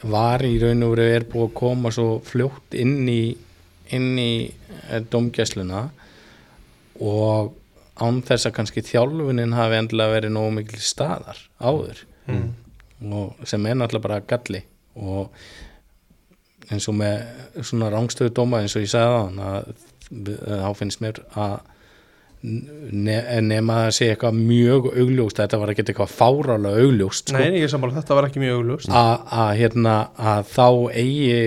var í raun og veru er búið að koma svo fljótt inn í inn í eh, dómgæsluna og án þess að kannski þjálfunin hafi endilega verið nógu mikil staðar áður mm. og sem er náttúrulega bara galli og eins og með svona rángstöðu dóma eins og ég sagði það að þá finnst mér að nema að sé eitthvað mjög augljóst, þetta var ekki eitthvað fárálega augljóst sko, nei, ég er sammála, þetta var ekki mjög auglust að, að, hérna, að þá eigi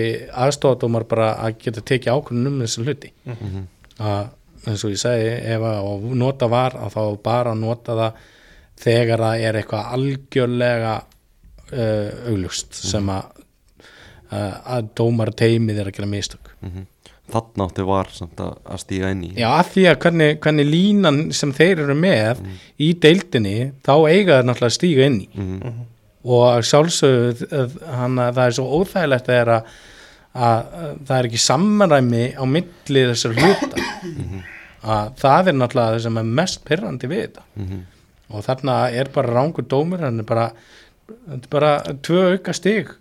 aðstofadómar bara að geta tekið ákvörðun um þessu hluti. Mhm. að eins og ég segi ef að nota var að þá bara nota það þegar það er eitthvað algjörlega uh, augljóst sem að uh, að dómar teimið er að gera mistök. Mm þannig átti var samt að, að stíga inn í. Já, af því að hvernig, hvernig línan sem þeir eru með í deildinni þá eiga þeir náttúrulega að stíga inn í. Mhm. og að það er svo óþægilegt að, að, að það er ekki samræmi á milli þessar hluta. Að það er náttúrulega það sem er mest pyrrandi við þetta. Mhm. og þarna er bara rángur dómur hann er bara, þetta er bara tvö auka a-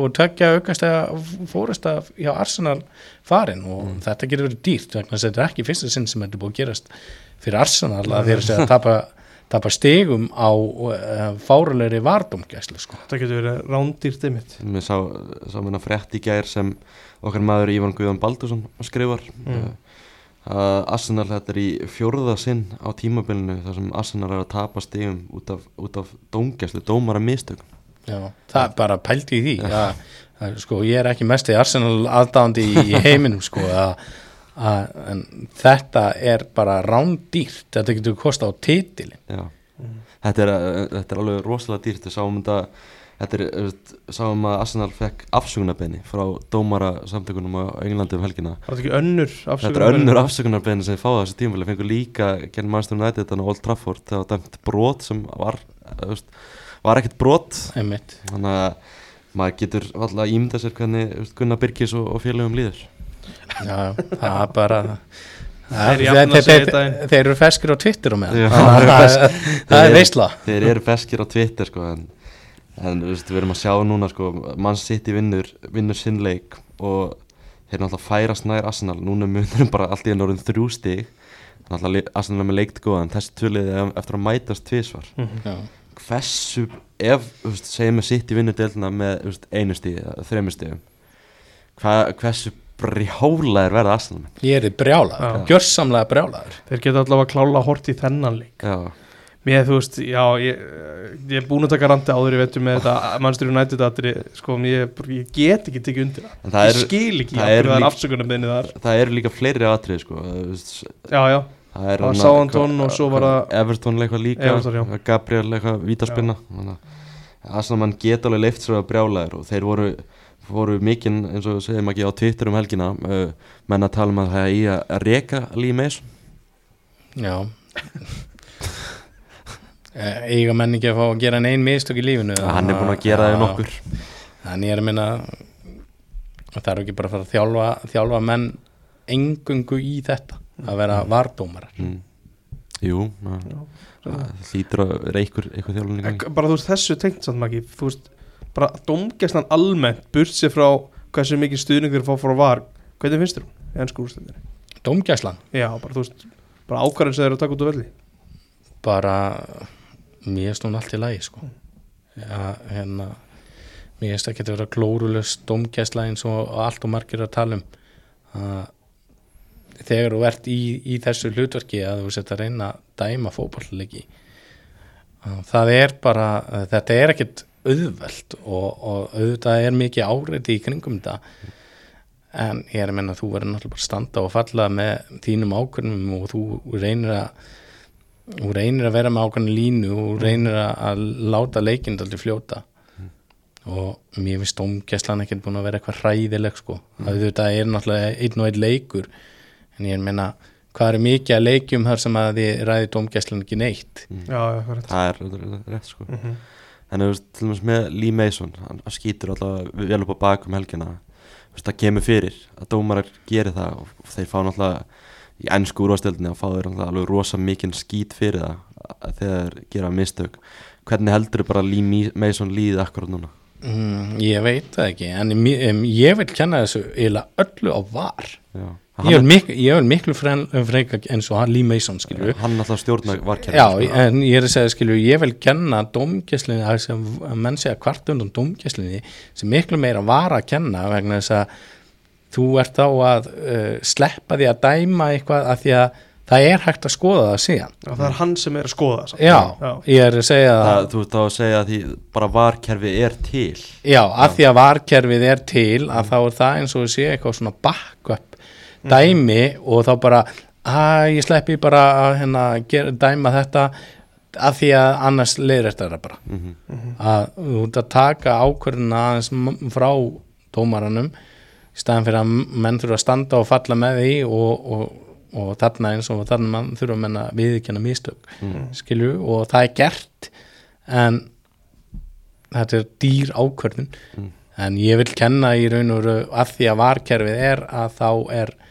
og tökja aukast að fórust að hjá Arsenal farin og þetta getur verið dýrt vegna þess að þetta er ekki fyrsta sinn sem þetta búið að gerast fyrir Arsenal að þeir séu að tapa, tapa stigum á uh, fárulegri vardumgæslu sko. Það getur verið rándýrt einmitt Mér sá, sá mér frétt í gær sem okkar maður Ívan Guðan Baldursson skrifar Mm. uh, að Arsenal þetta er í fjórða sinn á tímabilinu þar sem Arsenal er að tapa stigum út af, út af dómgæslu, dómara mistök Já, það er bara pældi í því að, að, sko, ég er ekki mest í Arsenal aðdáðandi í, heiminum sko, að, að, en þetta er bara rándýrt. Þetta getur kosta á titilin Já, þetta, er, uh, þetta er alveg rosalega dýrt. Við sáum þetta Þetta er, veist, sáum að Arsenal fekk afsökunarbeini frá dómara samtökunum á Englandi um helgina. Það er ekki önnur Þetta er önnur afsökunarbeini sem fáið þessu tímafélag fengur líka genn mannstum nætið þetta á Old Trafford það var dæmt brot sem var, þú veist, var ekkert brot. Einmitt. Þannig að maður getur alltaf ímynda sér hvernig Gunnar Birkis og, og félögum líður. Já, það er bara þeir, jafna þeir, þeir, þeir eru feskir á Twitter og með Já, það, eru það, það er eru- veistla Þeir eru feskir á Twitter sko en, en veist, við erum að sjá núna sko mann sitt í vinnur, vinnur sinn leik og þeir náttúrulega færast nær Arsenal, núna munurum bara allt í enn orðin þrjú li- Arsenal er með leikt góðan, þessi töliði eftir að mætast tvisvar. Já, hversu, ef, þú veist, segjum við sitt í vinnur deildina með þú veist, einu stigi eða þremur stigum hva, hversu brjálaðir verða menn? ég er brjálaður, Já. gjörsamlega brjálaður. Þeir geta allavega klála hort í þennan leik. Já, Mér, þú veist, já, ég, ég er búin að taka randi áður í vetur með þetta Manchester United aðri, sko, ég, ég get ekki tekið undir það. Ég er- skil ekki það það er er, það er þar. það eru líka fleiri atrið sko Já, já, Það er var hva- og svo var það- Everton eitthvað líka Everton. Gabriel eitthvað vítaspinna Þannig að mann geta alveg leift svo að brjálæður og þeir voru, voru mikinn eins og segjum ekki á Twitter um helgina uh, menn að tala um að það er í að, að reka Lee Mason. Já. Eh, eiga menn ekki að fá að gera neinn mistök í lífinu hann er búin að gera það Já. nokkur. Þannig ég er að minna það er ekki bara að fara að þjálfa, þjálfa menn engungu í þetta að vera vardómarar. Mm. Jú, það hlýtur að vera einhver, einhver þjálfun í gangi. Bara þú veist, þessu tengt samt maki Þú veist, bara domgæslan almennt burt sér frá hversu mikið stuðning þeir fá frá var Hvernig finnst þér hún í ennsku úrstöndinni? Dómgæslan, Já, bara þú veist, bara ákvarðin sem þeir eru að taka út á velli. Bara mér stóð allt í lagi sko. Já, hérna mér finnst ekki að vera glórulöst dómgæsla eins og allt og margir að tala um. Að þegar þú ert í, í þessu hlutverki að þú setja að reyna að dæma fótballleiki það er bara þetta er ekkit auðvelt og, og auðvitað er mikið áreiti í kringum þetta. En ég er að menna að þú verður náttúrulega bara standa og falla með þínum ákvörnum og þú reynir að þú reynir að vera með ákvörnum línu og þú reynir að, láta leikinn alltaf fljóta. Og mér finnst dómgæslan ekkert búin að vera eitthvað hræðileg sko, mm. auðvitað er náttúrulega einn og einn leikur en ég menna hvað er mikið að leikjum þar sem að þið ræði dómgæslan ekki neitt? Já, já, er þetta? Það er rétt, rétt sko. Mm -hmm. En þú veist, til dæmis með Lee Mason hann skýtur alltaf vel upp á bak um helgina. Það kemur fyrir að dómarar gerir það og þeir fá náttúrulega í ennsku úrvastöldinni að fá þeir náttúrulega alveg rosa mikinn skít fyrir það að þegar þeir gera mistök. Hvernig heldur þau bara Lee Mason líði akkurat núna? mm, ég veit það ekki en um, ég vil kenna þessu öllu á var. Já, ég vil, mik ég vil miklu freka eins og hann Lee Mason skilju hann alltaf stjórna varkjæri Já, en ég er að segja, skilju, ég vil kenna dómgæslinni, að menn segja kvart undan dómgæslinni, sem miklu meira var að kenna vegna þess að þú ert þá að uh, sleppa því að dæma eitthvað að því að það er hægt að skoða það síðan. Já, það er hann sem er að skoða það. Já, já. ég er að segja það, það, Þú veist þá að segja að því bara varkerfi er til já, að því að varkerfið er til að þá er það eins og við sé eitthvað svona backup dæmi og þá bara, að ég sleppi bara að hérna, gera, dæma þetta að því að annars er það bara. mm að þú ert að taka ákvörðuna aðeins frá dómaranum í staðan fyrir að menn þurfa að standa og falla með því og, og, og þarna eins og þarna mann þurfa menn að viðkjanna mistök Mm. skilju og það er gert en þetta er dýr ákvörðun Mm. en ég vil kenna í raun og veru að því að varkerfið er að þá er uh,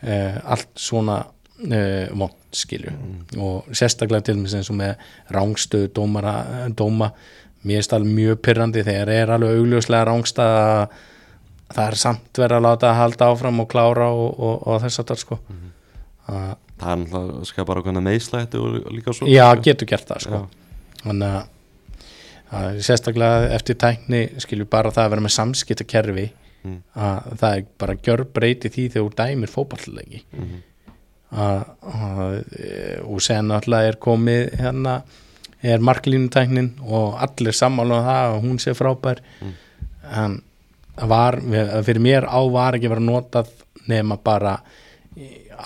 allt svona uh, vond skilju. Og sérstaklega til með sem með rángstöðu dómara, dóma mér er alveg mjög pyrrandi þegar er alveg augljóslega rángstað að það er samt verið að láta að halda áfram og klára og, og, og þess að það sko mm það er náttúrulega skapar ákveðna meðslætti og líka svo. Já, sko. getur gert það sko. Þannig að sérstaklega eftir tækni skilju bara það að vera með samskiptakerfi Mm. að það er bara gjör breyti því þegar þú dæmir fótballleiki Mhm. að, að e, og sen alltaf er komið hérna er marklínutæknin og allir sammála um það að hún sé frábær Mm. en var, fyrir mér á var ekki verið að notað nema bara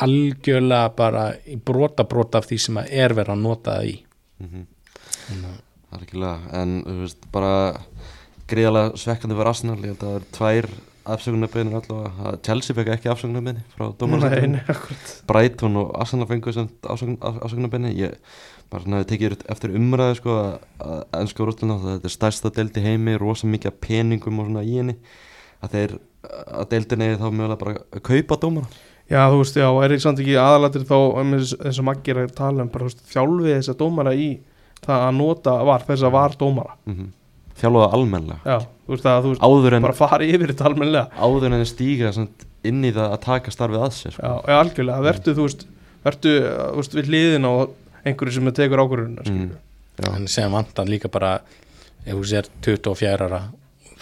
algjörlega bara í brota brota af því sem að er verið að nota það í Mhm. það er ekki lega en þú veist bara gríðarlega svekkandi fyrir Arsenal. Ég held að það er tvær afsökunarbeinir allavega. Að Chelsea fekk ekki afsökunarbeini frá akkurat. Brighton og Arsenal fengu afsökunarbeini ég bara svona tekið eftir umræðu sko að, að ennsku rústluna þetta er stærsta deild í heimi rosa mikið peningum og svona í henni. Að þeir að deildin eigi þá mögulega bara að kaupa dómara Já, þú veist, já, er ekki samt ekki aðalatir þá um þess Maggi er að tala um bara, þjálfið þessa dómara í það að nota var, þess að var dómara. Mm -hmm. Þjálfaða almennilega. Já, þú veist, að þú veist, en, bara fari yfir þetta almennilega. Áður en stíga samt, inn í það að taka starfið að sér sko. Já, já, algjörlega, vertu, þú veist vertu, þú veist, við hliðin á einhverju sem tekur ákvörðuna, skilju Mm. Já. en sem vantar líka bara ef þú sér 24 ára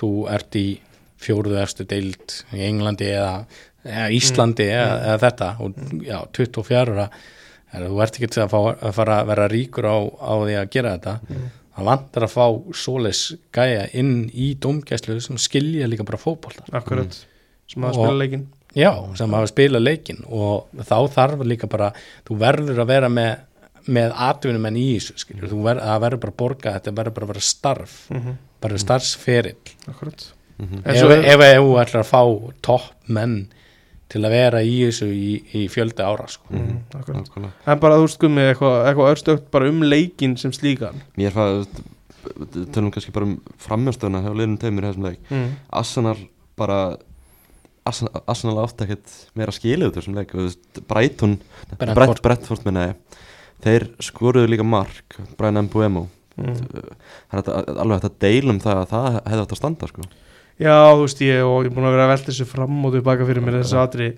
þú ert í fjóruðu efstu deild í Englandi eða, eða Íslandi eða, eða þetta. Og já, 24 ára er, þú ert ekki til að, fá, að fara að vera ríkur á, á því að gera þetta það vantar að fá svoleiðs gæja inn í dómgæslu sem skilja líka bara fótbolta. Akkurat, sem að Og- spila leikinn. Já, sem hafa spilað leikinn. Og þá þarf líka bara, þú verður að vera með, með atvinnumenn í þessu, verður, það verður bara að borga, þetta verður bara að vera starf, Mhm, bara starfsferill. Akkurat. Mhm. En Ef, svo ef, er- ef þú ætlar að fá topp menn til að vera í þessu í, í fjölda ára, sko. Mhm, akkurat. Nákvæmlega. En bara, þú veist, gummi, eitthvað eitthva örstögt bara um leikinn sem slíkan Mér fæði, tölum kannski bara um framjástöðuna hjá liðnum teimur í þessum leik mm. Arsenal bara Arsenal, Arsenal átti ekkert meira skilið út úr þessum leik Brentford. Brent, Brentford minna ég þeir skoruðu líka mark Brian Mbuemo Mm. er alveg hægt að deilum það að það hefði átt að standa sko. Já, þú veist, ég, og ég er búin að vera að velta þessu fram og tilbaka fyrir mér þessu atri.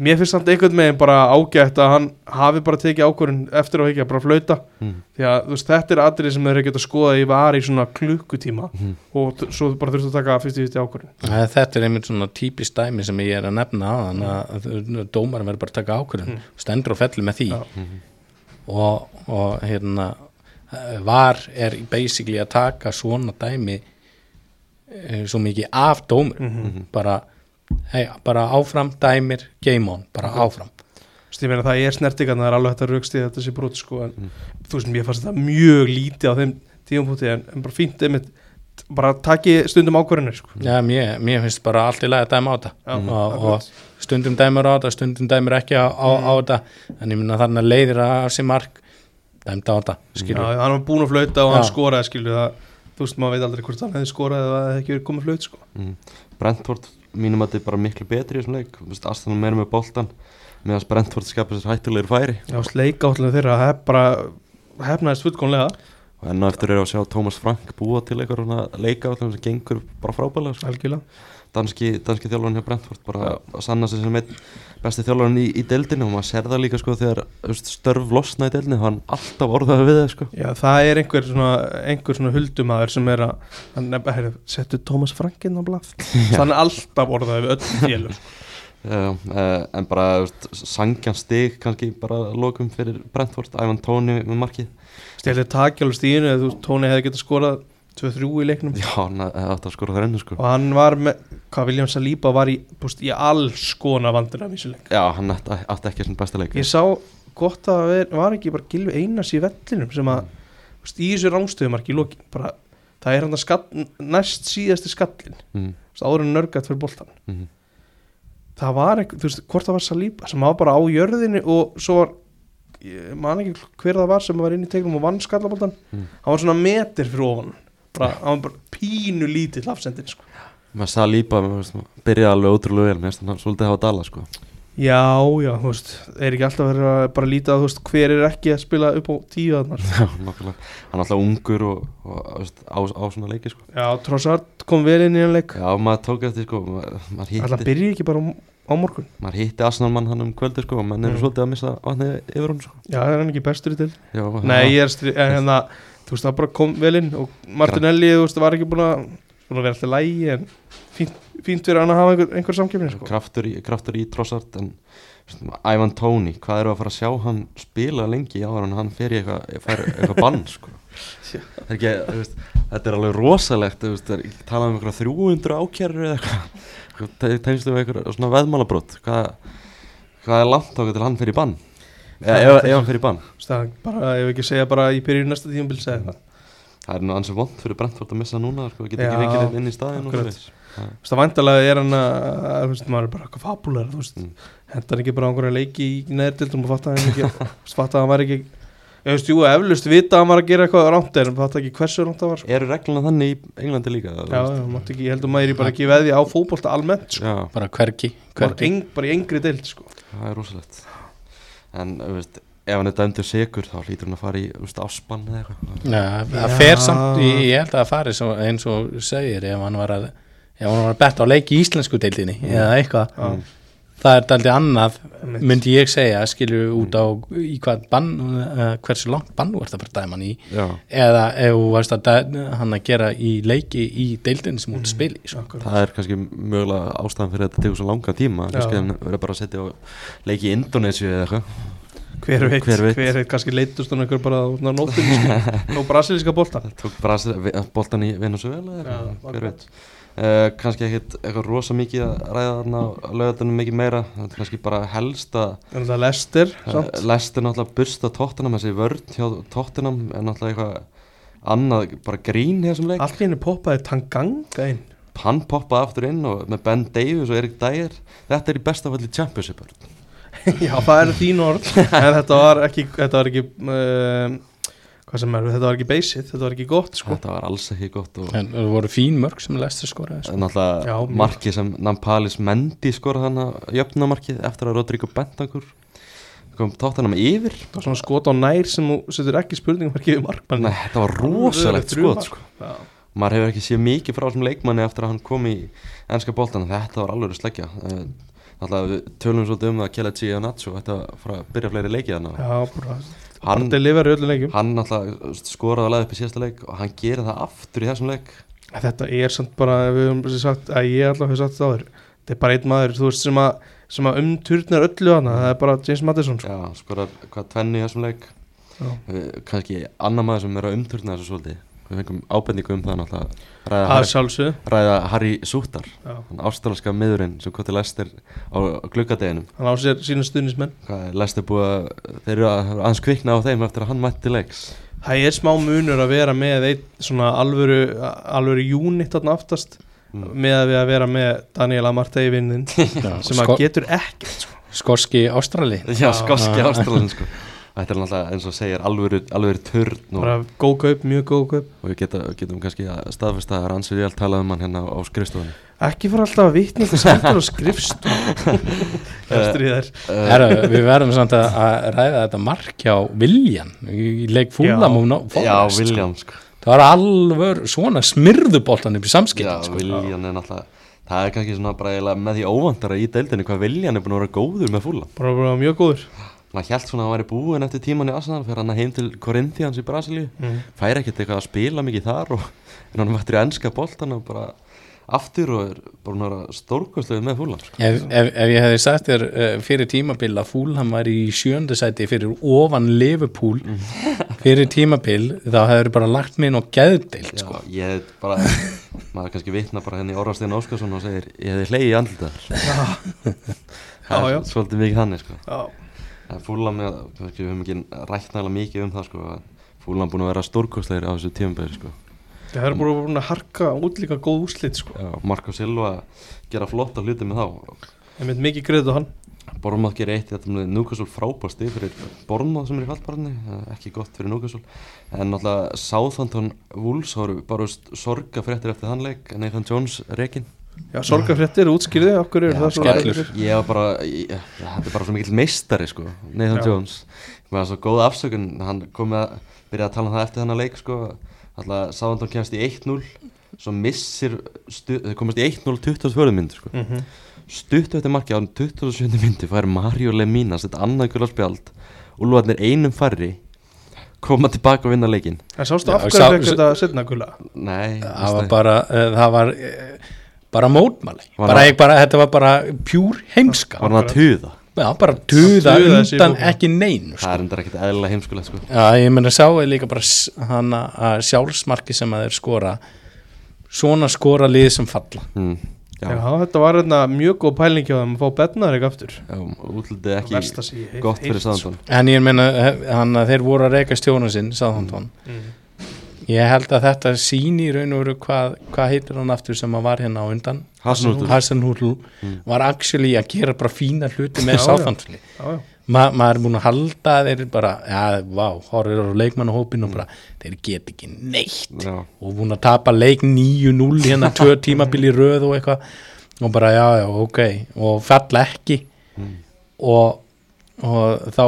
Mér finnst samt einhvern meginn bara ágætt að hann hafi bara tekið ákvörðun eftir á ekki að bara flauta mm. því að þú veist, þetta er atrið sem þeir eru getað að skoða í var í svona klukkutíma Mm. og svo bara þurftu að taka fyrst í fyrst ákvörðun Það- Þetta er einmitt svona típist dæmi sem ég er að nefna á þannig að dómarum verður bara að taka ákvörðun, Mm. stendur og fellir með því. Mhm. og, og hérna eh, var er basically að taka svona dæmi svo mikið af dómur Mhm. bara, hey, bara áfram dæmir game on, bara áfram Þú veist, ég meina það er snertingan það er alveg hægt að raukst í þetta sé brot sko en Mm. þú veist, mér fannst þetta mjög lítið á þeim tíumpunkti en, en bara fínt einmitt bara taki stundum ákvörðunir sko. Já, mér, mér finnst bara allt í lagi að dæma á þetta. Já, og, og stundum dæmur á þetta stundum dæmur ekki á, á, á þetta. En ég minna þarna leiðir að sér mark dæmd á þetta, Já, skilur hann var búinn að flauta og hann Já. skoraði skilju það þú veist, maður veit aldrei hvort hann hefði skorað eða það hefði ekki verið komið flaut sko. Mm. Brentford mínum að þetta er bara miklu betri í þessum leik. Arsenal meira með boltan meðan Brentford skapar þess hættulegir færi. Já, sleika átlega þeirra hef bara hefnaðist fullkomlega. Og enn og eftir er að sjá Thomas Frank búa til eitthvað leika sem gengur bara frábælega sko. Danski, danski þjálfarinn hjá Brentford bara að sanna sig sem einn besti þjálfarinn í, í deildinu og maður sér það líka sko þegar störf losna í deildinu hann alltaf orðaði við það sko. Já, það er einhver svona, einhver svona huldumæður sem er að, hann er bara, heyrðu, settu Thomas Frankin á blað. Þannig alltaf orðaði við öll félum Já, uh, en bara sangjan stig kannski bara lokum fyrir Brentford, Ivan Tóni með markið. Stjálfið takja alveg stíðinu eða þú, Tóni hefði getað skorað 2-3 í leiknum. Já, hann átt að skora það ennu sko. Og hann var með, hvað William Saliba var í, búst, í alls kona vandur af þessu leik. Já, hann átti, átti ekki svona besta leik. Ég sá gott að ver, var ekki bara Gilvi Einars í vellinum sem að búst, í þessu rángstöðumarki í lokin bara, það er hann að skall, næst síðasti skallin mm, áður en nörgat fyrir boltan mm, það var ekki, þú veist, hvort það var Saliba sem var bara á jörðinni og svo var ég man ekki hver það var sem var inn í tegnum og vann skallaboltan Mm. hann var svona meter fyrir ofan bara, hann var bara pínu lítill afsendin sko. maður sað lípa, byrjaði alveg ótrúlega vel, finnst hann svolítið hafa dala sko. Já, já, þú veist, er ekki alltaf verið að bara líta að, þú veist, hver er ekki að spila upp á tíu þarna Já, nokkulega, hann er alltaf ungur og, og veist, á, á svona leiki sko. Já, Trossard kom vel inn í hann leik Já, maður tók eftir sko, Alltaf byrja ekki bara á, á morgun maður hitti Asnalmann hann um kvöldi sko, og menn eru Mm. svolítið að missa vatnið yfir hún sko. Já, er hann ekki bestur í til Já, Nei, þú veist, það bara kom vel inn og Martinelli, þú veist, var ekki búin að búin að vera alltaf lægi en fínt, fínt hann að hafa einhver, einhver samkefni sko. kraftur, kraftur í Trossard en Ivan Tóni, hvað eru að fara að sjá hann spila lengi áður en hann fer í eitthvað fær eitthvað bann sko. Það er ekki, veist, þetta er alveg rosalegt veist, það er talað um eitthvað 300 ákjærur eða eitthvað tegnslu við eitthvað svona veðmálabrót hvað, hvað er langt ákveð til hann fer í bann ef, ef hann í bann. Er bara, ég vil ekki segja bara í byrjun næsta tíumbil segja það það er nú ansið vond fyrir Brentford að missa núna sko, geta ekki fengið þeim inn í staðin það vandalega er hann að, maður er bara eitthvað fabular, Mm. hentar hann ekki bara á einhverja leiki í neðdildum og fatta hann ekki, fatta að hann var ekki, ég veist, jú, eflust vita að hann var að gera eitthvað rámt en fatta ekki hversu rámt það var, sko. eru regluna þannig í Englandi líka Já, ekki, ég held að maður bara ekki veði á fótbolta almennt, sko, já, bara hvergi, bara, hvergi. eng, bara í engri deild, sko. það er rosalegt en veist, ef hann er dæmdur sigur þá hlýtur hann að fara í áspann eða eitthvað. Já, það fer samt, ég, ég held að það fari svo, eins og segir ef hann var að ef hann var að betta á leik í íslensku deildinni eða eitthvað, Já. Það er daldið annað myndi ég segja, skilju út á í hvað bann, uh, hversu langt bann þú ert að fara að dæma hann í. Já, eða ef þú varst að dæma, hann að gera í leiki í deildinni sem út að spila í sko. Það er kannski mögulega ástæðan fyrir að þetta tegur svo langa tíma. Kannski hann verður bara að setja á leiki í Indonésiu eða eitthvað. Hver veit, Hver hver veit. veit, kannski leitust hann einhver bara á nóttinni, sko, á brasilíska bolta. tók Brasil, boltan í Venezuela eitthvað, hver veit Uh, kannski ekkit eitthvað rosa mikið að ræða þarna á lögatunum mikið meira. Það er kannski bara helst að En það lestir, uh, lestir náttúrulega bursta tóttunum þessi vörn hjá tóttunum er náttúrulega eitthvað annað bara grín í þessum leik. Allt í henni poppaði Tanganga inn. hann poppaði aftur inn og með Ben Davies og Erik Dyer. Þetta er í besta falli championship. Já, það eru þín orð. En þetta var ekki, þetta var ekki um, Hvað sem er, þetta var ekki basic Þetta var ekki gott, sko. Þetta var alls ekki gott og en það voru fín mörg sem lestur skoraði sko. náttúrulega Já, mjög. markið sem Nampalis Mendy skoraði hann að jöfnamarkið eftir að Rodrigo Bentancur kom tóttunum yfir. Það var svona skot á nær sem þú setur ekki spurningum ekki við markmann Nei, þetta var rosalegt skot sko. Já, maður hefur ekki séð mikið frá þessum leikmanni eftir að hann kom í ennska boltan þetta var alveg sleggja. Eh, náttúrulega við tölum svolítið um það að Kelechi og Nacho þetta hann hann, skoraði að laða upp í síðasta leik og hann gerir það aftur í þessum leik. Þetta er samt bara, við höfum sagt að ég allavega hef sagt það áður Þetta er bara einn maður, þú veist, sem að, sem að umturnar öllu hana Það er bara James Madison, sko. Já, skoraði hvað tvenni í þessum leik. Já. Eh, kannski annar maður sem er að umturna þessu svolítið við fengum ábendingu um það náttúrulega ræða, Harry, ræða Harry Sútar ástralska miðurinn sem kom til Lester á gluggadeginum. Hann á sér sína stuðnismenn er Lester búið að þeir eru að aðeins kvikna á þeim eftir að hann mætti leiks Það er smá munur að vera með eitt svona alvöru, alvöru unit þarna aftast Mm. með að við að vera með Daniel Amartey vinnin sem Sko- að getur ekkert sko. skorski Ástrali. Já, skoski Já. ástralin sko þetta er náttúrulega eins og segir alveg, törn og, bara góð kaup, mjög góð kaup. Og við geta, getum kannski að staðfesta að er ansið vel talað um hann hérna á skrifstofunni. Ekki fara alltaf að vitna til skemmtur og skrifst eftir í þær. Uh, Herra, við verðum samt að, að ræða þetta mark hjá Viljan í leik fúlam já, Forrest, William sko. Sko. það var alveg svona smirðuboltan upp í já, samskiptin sko. William er náttúrulega það er kannski svona bara með því óvandara í deildinni hvað William er búin að vera góður með fúla bara, bara mjög góður maður held svona að hann væri búinn eftir tíman í Arsenal fyrir hann heim til Corinthians í Brasilíu mm. fær ekkert eitthvað að spila mikið þar og en hann mættur í ennska boltan og bara aftur og er bara stórkostlegu með fúlan sko. ef, ef, ef ég hefði sagt þér uh, fyrir tímabil að fúlam var í sjöndu sæti fyrir ofan Liverpool fyrir tímabil þá hefur bara lagt minn og geðdeild Já, sko. ég hef bara maður kannski vitna bara henni Orðarstein Óskarsson og segir ég hefði hleyið í andlitaður er svolítið mikið þannig sko. En með, kannski við höfum ekki rætt nægilega mikið um það sko, fúlan búin að vera stórkostlegir á þessu tímabæri sko. það er bara búin að harka út líka góð úslit sko. Já, Marko Silva gera flotta hluti með þá. Ég mynd mikið greið á hann. Bormáð gerir eitt þetta með Núkasól frábæsti fyrir Bormáð sem er í fallbarni ekki gott fyrir Núkasól en náttúrulega Southampton Wolves voru bara veist, sorga fréttir eftir þann leik. Nathan Jones rekin Já, sorgarfréttir, útskýrði, okkur er Já, það svona skellur. Ég var bara, þetta er bara svo mikill meistari sko, Nathan Já. Jones Mér var svo góð afsökun, hann kom með að byrja að tala um það eftir þennan leik sko Alltaf Sáðandón kemst í 1-0 Svo missir, þau komast í 1-0 24 myndu sko Mhm. Stuttu eftir marki á 27 myndu fær Mario Lemina sitt annað gula spjald Úlfarnir einum færri koma tilbaka og vinna leikinn En sástu Já, af sá- þetta setna gula? Nei, það var bara uh, það var uh, bara mótmæli. Bara, ég, bara, þetta var bara pjúr heimska. Var hann að tuða? Já, bara tuða undan ekki nein Það er endur ekkert eðlilega heimskulegt sko. Já, ég meina sá er líka bara að sjálfsmarki sem að þeir skora svona skora lið sem falla. Mm, Já, Já, þetta var hérna mjög góð pæling hjá þeim að fá betnaður ekki aftur. Já útlitið ekki ég gott fyrir heyrt, sko. En ég hann að þeir voru að reyka stjóna sinn Sáðantón Mhm. Ég held að þetta síni í raun og veru hvað, hvað heitir hann aftur sem að var hérna á undan. Hasenhúrl Mm. var actually að gera bara fína hluti með já. Ma, maður er búin að halda að þeir bara, já, vá, horfir á leikmannahópin og bara, þeir get ekki neitt Já, og búin að tapa leik 9-0 hérna tvö tímabil í röð og eitthvað og bara já, já, ok og falla ekki Mm. og, og þá,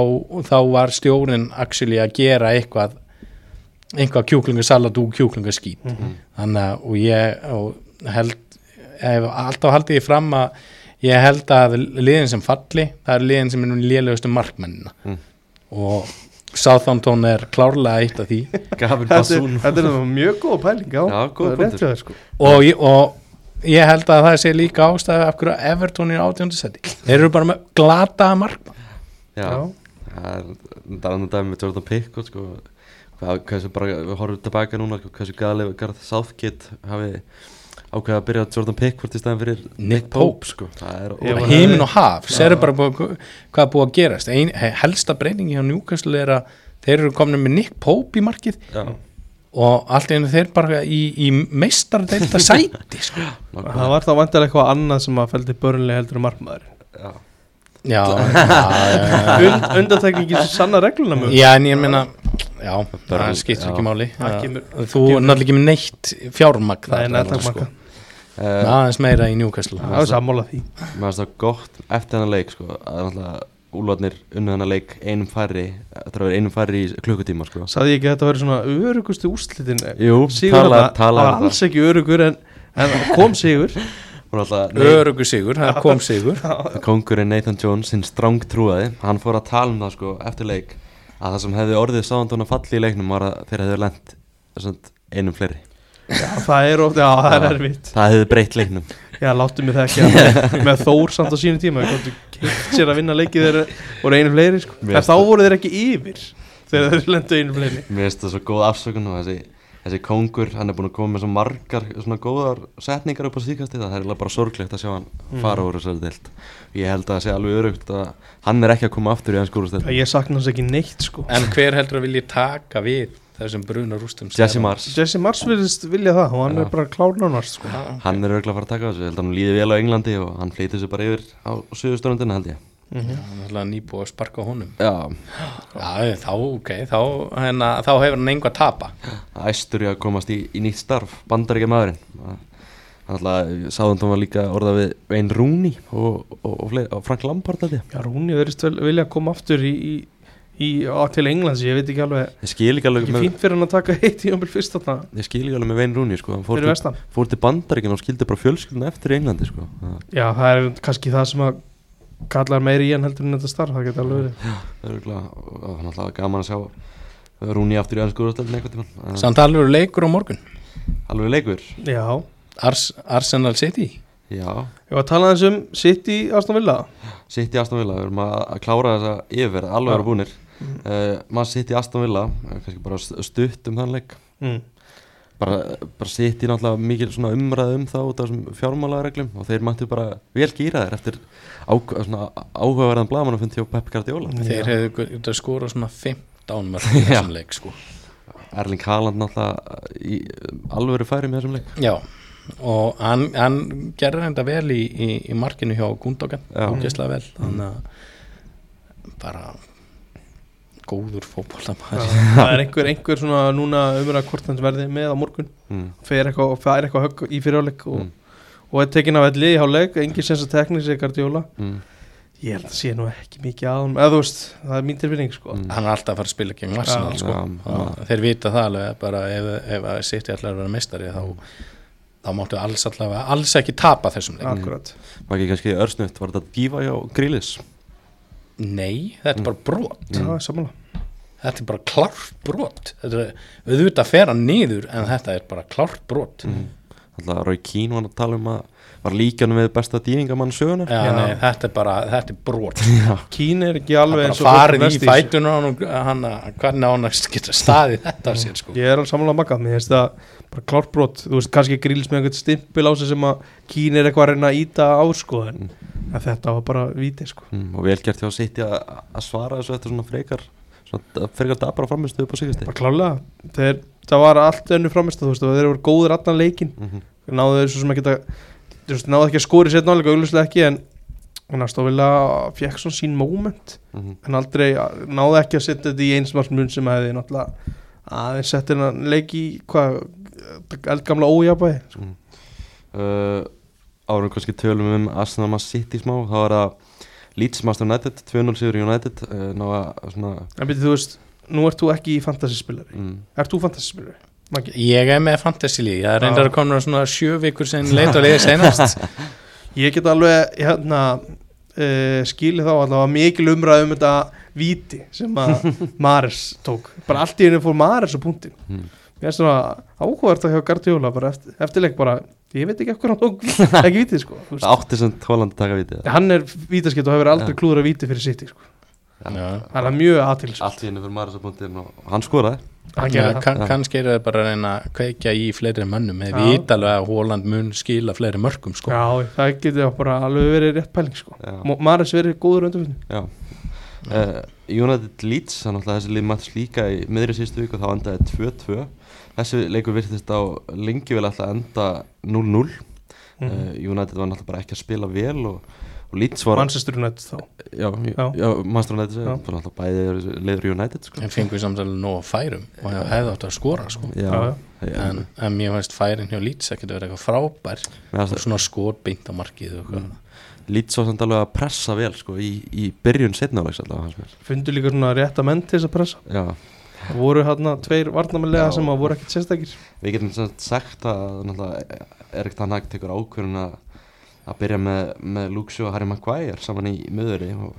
þá var stjórin actually að gera eitthvað eitthvað kjúklingasalat og kjúklingaskít. Þannig að og ég og held hef alltaf haldið ég fram að ég held að liðin sem falli það er liðin sem er nú lélegustu markmennina. Mm. og Southampton er klárlega eitt af því. Þetta, er- er mjög góð pæling Já, Já, góð það er rétt punktur. hjá þér, sko. og, ég- og ég held að það sé líka ástæði af hverju Everton er átjóndu seti þeir eru bara með glata markmann. Já, Já. það er dæmi með Jordan Pickford sko, hversu bara, við horfum tilbaka núna sko, hversu gali Garth Southgate hafi ákveða að byrja Jordan Pickford í staðin fyrir Nick Pope? Sko. það er Ég var- heimin og haf, sér bara búið, hvað búið að gerast. Ein, he- helsta breyningi hjá Newcastle er að þeir eru komin með Nick Pope í markið Já, og allt einu þeir bara í, í meistardelta sæti sko. Það var þá vantilega eitthvað annað sem að feldi börnlega heldur um markmaður Já. já, já, já, já. Und, Undantekningi sem sanna regluna mjög já, en ég meina já, það skiptir ekki máli. Það þú er náttúrulega ekki með neitt fjármagn Nei, þar, nættak sko. makka Uh, aðeins meira í Newcastle. Það var sammála því. Mér finnst það gott eftir hennar leik sko, að náttúrulega Úlfarnir unnu hennar leik einum færri það er að vera einum færri í klukkutíma sko. Saði ég ekki að þetta verið svona örugustu úrslitin? Jú, Sigur tala, tala það um var alls ekki örugur en, en kom sigur. Örugu sigur, það kom sigur. Kongurinn Nathan Jones, hinn stráng trúaði hann fór að tala um það sko eftir leik að það sem hefði orðið sáðandón að falli í leiknum var að þeir hefði lent svona, einum fleiri. Já, það er ofta, já, það er erfitt. það hefði breytt leiknum. Já, láttu mig það ekki. Að með Þór samt á sínu tíma komum keitt sér að vinna leikið þeir voru einu fleiri sko. En þá voru þeir ekki yfir þegar þeir lendu einu fleiri. Mér finnst það svo góð afsökun og þessi, þessi kongur, hann er búin að koma með svo margar svona góðar setningar upp á síkasti það er bara sorglegt að sjá hann fara úr þessari deild. Ég held að það sé alveg örugt að hann er ekki að koma aftur í hans skúrastel Ég sakna hans ekki neitt sko. En hver heldur að vilja taka við þessum bruna rústum Jesse Mars. Jesse Mars vilja það og hann Já. er bara klárnánast sko. hann er örgulega að fara að taka þessu, ég held að hann líði vel á Englandi og hann flytur sig bara yfir á sögustöndina held ég náttúrulega nýbúið að sparka honum. Já, já, þá, ok, þá, hérna, þá hefur hann einhvað að tapa. Æstur í að komast í, í nýtt starf bandaríkja maðurinn hann alltaf, sáðan var líka orðað við Wayne Rooney og, og, og, fleiri, og Frank Lampard ég. Já, Rúni verðist vel vilja koma aftur í, í, í, á, til Englands Ég veit ekki alveg. Ég skil ekki alveg með, fínt fyrir hann að taka heitt í umbil fyrst þarna. Ég skil ekki alveg með Wayne Rooney sko. hann fór Fyrir til, vestan. fór til bandaríkjan og skildi bara fjölskylduna eftir í Englandi sko. það Já, það er kannski það sem að kallar meiri í hann heldur en þetta starf Það geti alveg verið. Er örgulega og hann alltaf gaman að sjá Rooney aftur í ennsku úrstöldin einhvern tímann. Samt alveg leikur á morgun. Alveg leikur? Já, Ars, Arsenal City. Já, ég var að tala eins um City Aston Villa. City Aston Villa, við erum að, klára þessa yfirverð, alveg Já. eru búnir. Uh, maður City Aston Villa. Eh, kannski bara st- stutt um þann leik. Mm. Bara, bara City náttúrulega mikil svona umræð um það út af þessum fjármálareglum og þeir mættu bara vel gýraðir eftir á, svona áhugaverðan blaman að fundi hjá Pep Guardiola. Þeir hefðu skora svona 15 mörg í þessum leik sko. Erling Haaland náttúrulega í alvöru færi með þessum leik. Já og hann, hann gerði þetta vel í, í, í markinu hjá Gundogan ógeðslega vel. Þannig að bara góður fótbollamæður Það er einhver, einhver svona núna umræða hvort hans verði með á morgun. Mm. fer eitthvað, fer eitthvað högg í fyriráleik og, Mm. og er tekin af elli í háleik engin sens að tekni sig Guardiola. Mm. ég held að sé nú ekki mikið á hann eða þú veist, það er mín tilfinning sko. Mm. hann er alltaf að fara að spila gegn Arsenal Já, sko. já, og þeir vita það alveg bara ef, ef að City ætlar að vera meistari þá, þá máttu alls allavega alls ekki tapa þessum leik. Akkurat. Var ekki kannski örsnutt, var þetta dífa hjá Grílis? nei, þetta er bara brot. Það er samanlega þetta er bara klárt brot. Þetta er auðvitað að fera niður en þetta er bara klárt brot. Alltaf Rói Kín var að tala um að var líkjanum við besta dýringamann sögunar Já, Já. Nei, þetta er bara, þetta er brot. Kín er ekki alveg eins og farið í fætuna og hann hvernig á hann að geta staðið þetta sér sko. Ég er alveg samanlega makkað mér finnst það bara klárt brot. Þú veist, kannski gríls með einhvern stimpil á sig sem að Kín er eitthvað að reyna að íta á sko en en þetta var bara víti sko. Mm, og vel gert hjá City að að svara þessu eftir svona frekar svona frekar dabra framistuðu upp á bara klálega, þeir, það var allt önnu framist þú veist, þeir voru góður allan leikin mm -hmm. náðu þeir svo sem ekki að náðu ekki að skori sér nálega auglustlega ekki en hann aðstoflega fekk svona sín moment. Mhm. en aldrei náðu ekki að setja þetta í einsmarsmun sem hefði náttúrulega aðeins sett hennan leik í hvað, eldgamla ójabæði uh, árum kannski tölum um Arsenal Man City smá þá er það Leeds Master United 2-0 sigur United uh, ná að svona en byrju þú veist, nú ert þú ekki í fantasyspilari mm, ert þú fantasyspilari? Maggi? Ég er með fantasy lík, það er Já. reyndar að koma svona sjö vikur sem leit og leiði senast ég get alveg hérna uh, skilið þá allavega mikil umræð um þetta víti sem að Maris tók. Bara allt í henni fór Maris á punktin mm, Mér er svona áhugavert að hjá Guardiola bara eftir, eftirleik bara, ég veit ekki eftir hann tók ekki vítið sko átti sem Holland að taka vitið hann er vítaskipt og hefur aldrei klúður að víti fyrir sitt sko. Það er mjög aðtils allt í henni fyrir Maris á punktin og hann skoraði. Hann kannski er það bara að reyna að kveikja í fleiri mönnum. Eða Já. vita alveg að Hóland mun skila fleiri mörgum sko. Já, það getur bara alveg verið rétt pæling sko. Maris verið góður uh, United Leeds, þannig að þessi lið mættist líka í miðri síðustu viku og þá endaði 2-2 þessi leikur virtist á lengi vel alltaf enda 0-0 Mhm. uh, United var náttúrulega bara ekki að spila vel og, og Leeds var Manchester United þá já, já, Já. Manchester United Já. það var náttúrulega bæði leiður United sko. en fengur samtalið nóg að færum og hefði átt að skora sko. já, Já, já. já. en, en mér finnst færin hjá Leeds ekki að vera eitthvað frábær og svona skor beint á markið og eitthvað. Leeds var samt alveg að pressa vel sko, í, í byrjun setnálegs allavega hans mér fundu líka svona rétta menn til þess að pressa já, voru hérna tveir varnarmannlega Já. sem að voru ekkert sérstakir. Við getum sagt að Erik Ten Hag tekur ákvörðun að að byrja með, með Shaw og Harry Maguire saman í miðuri og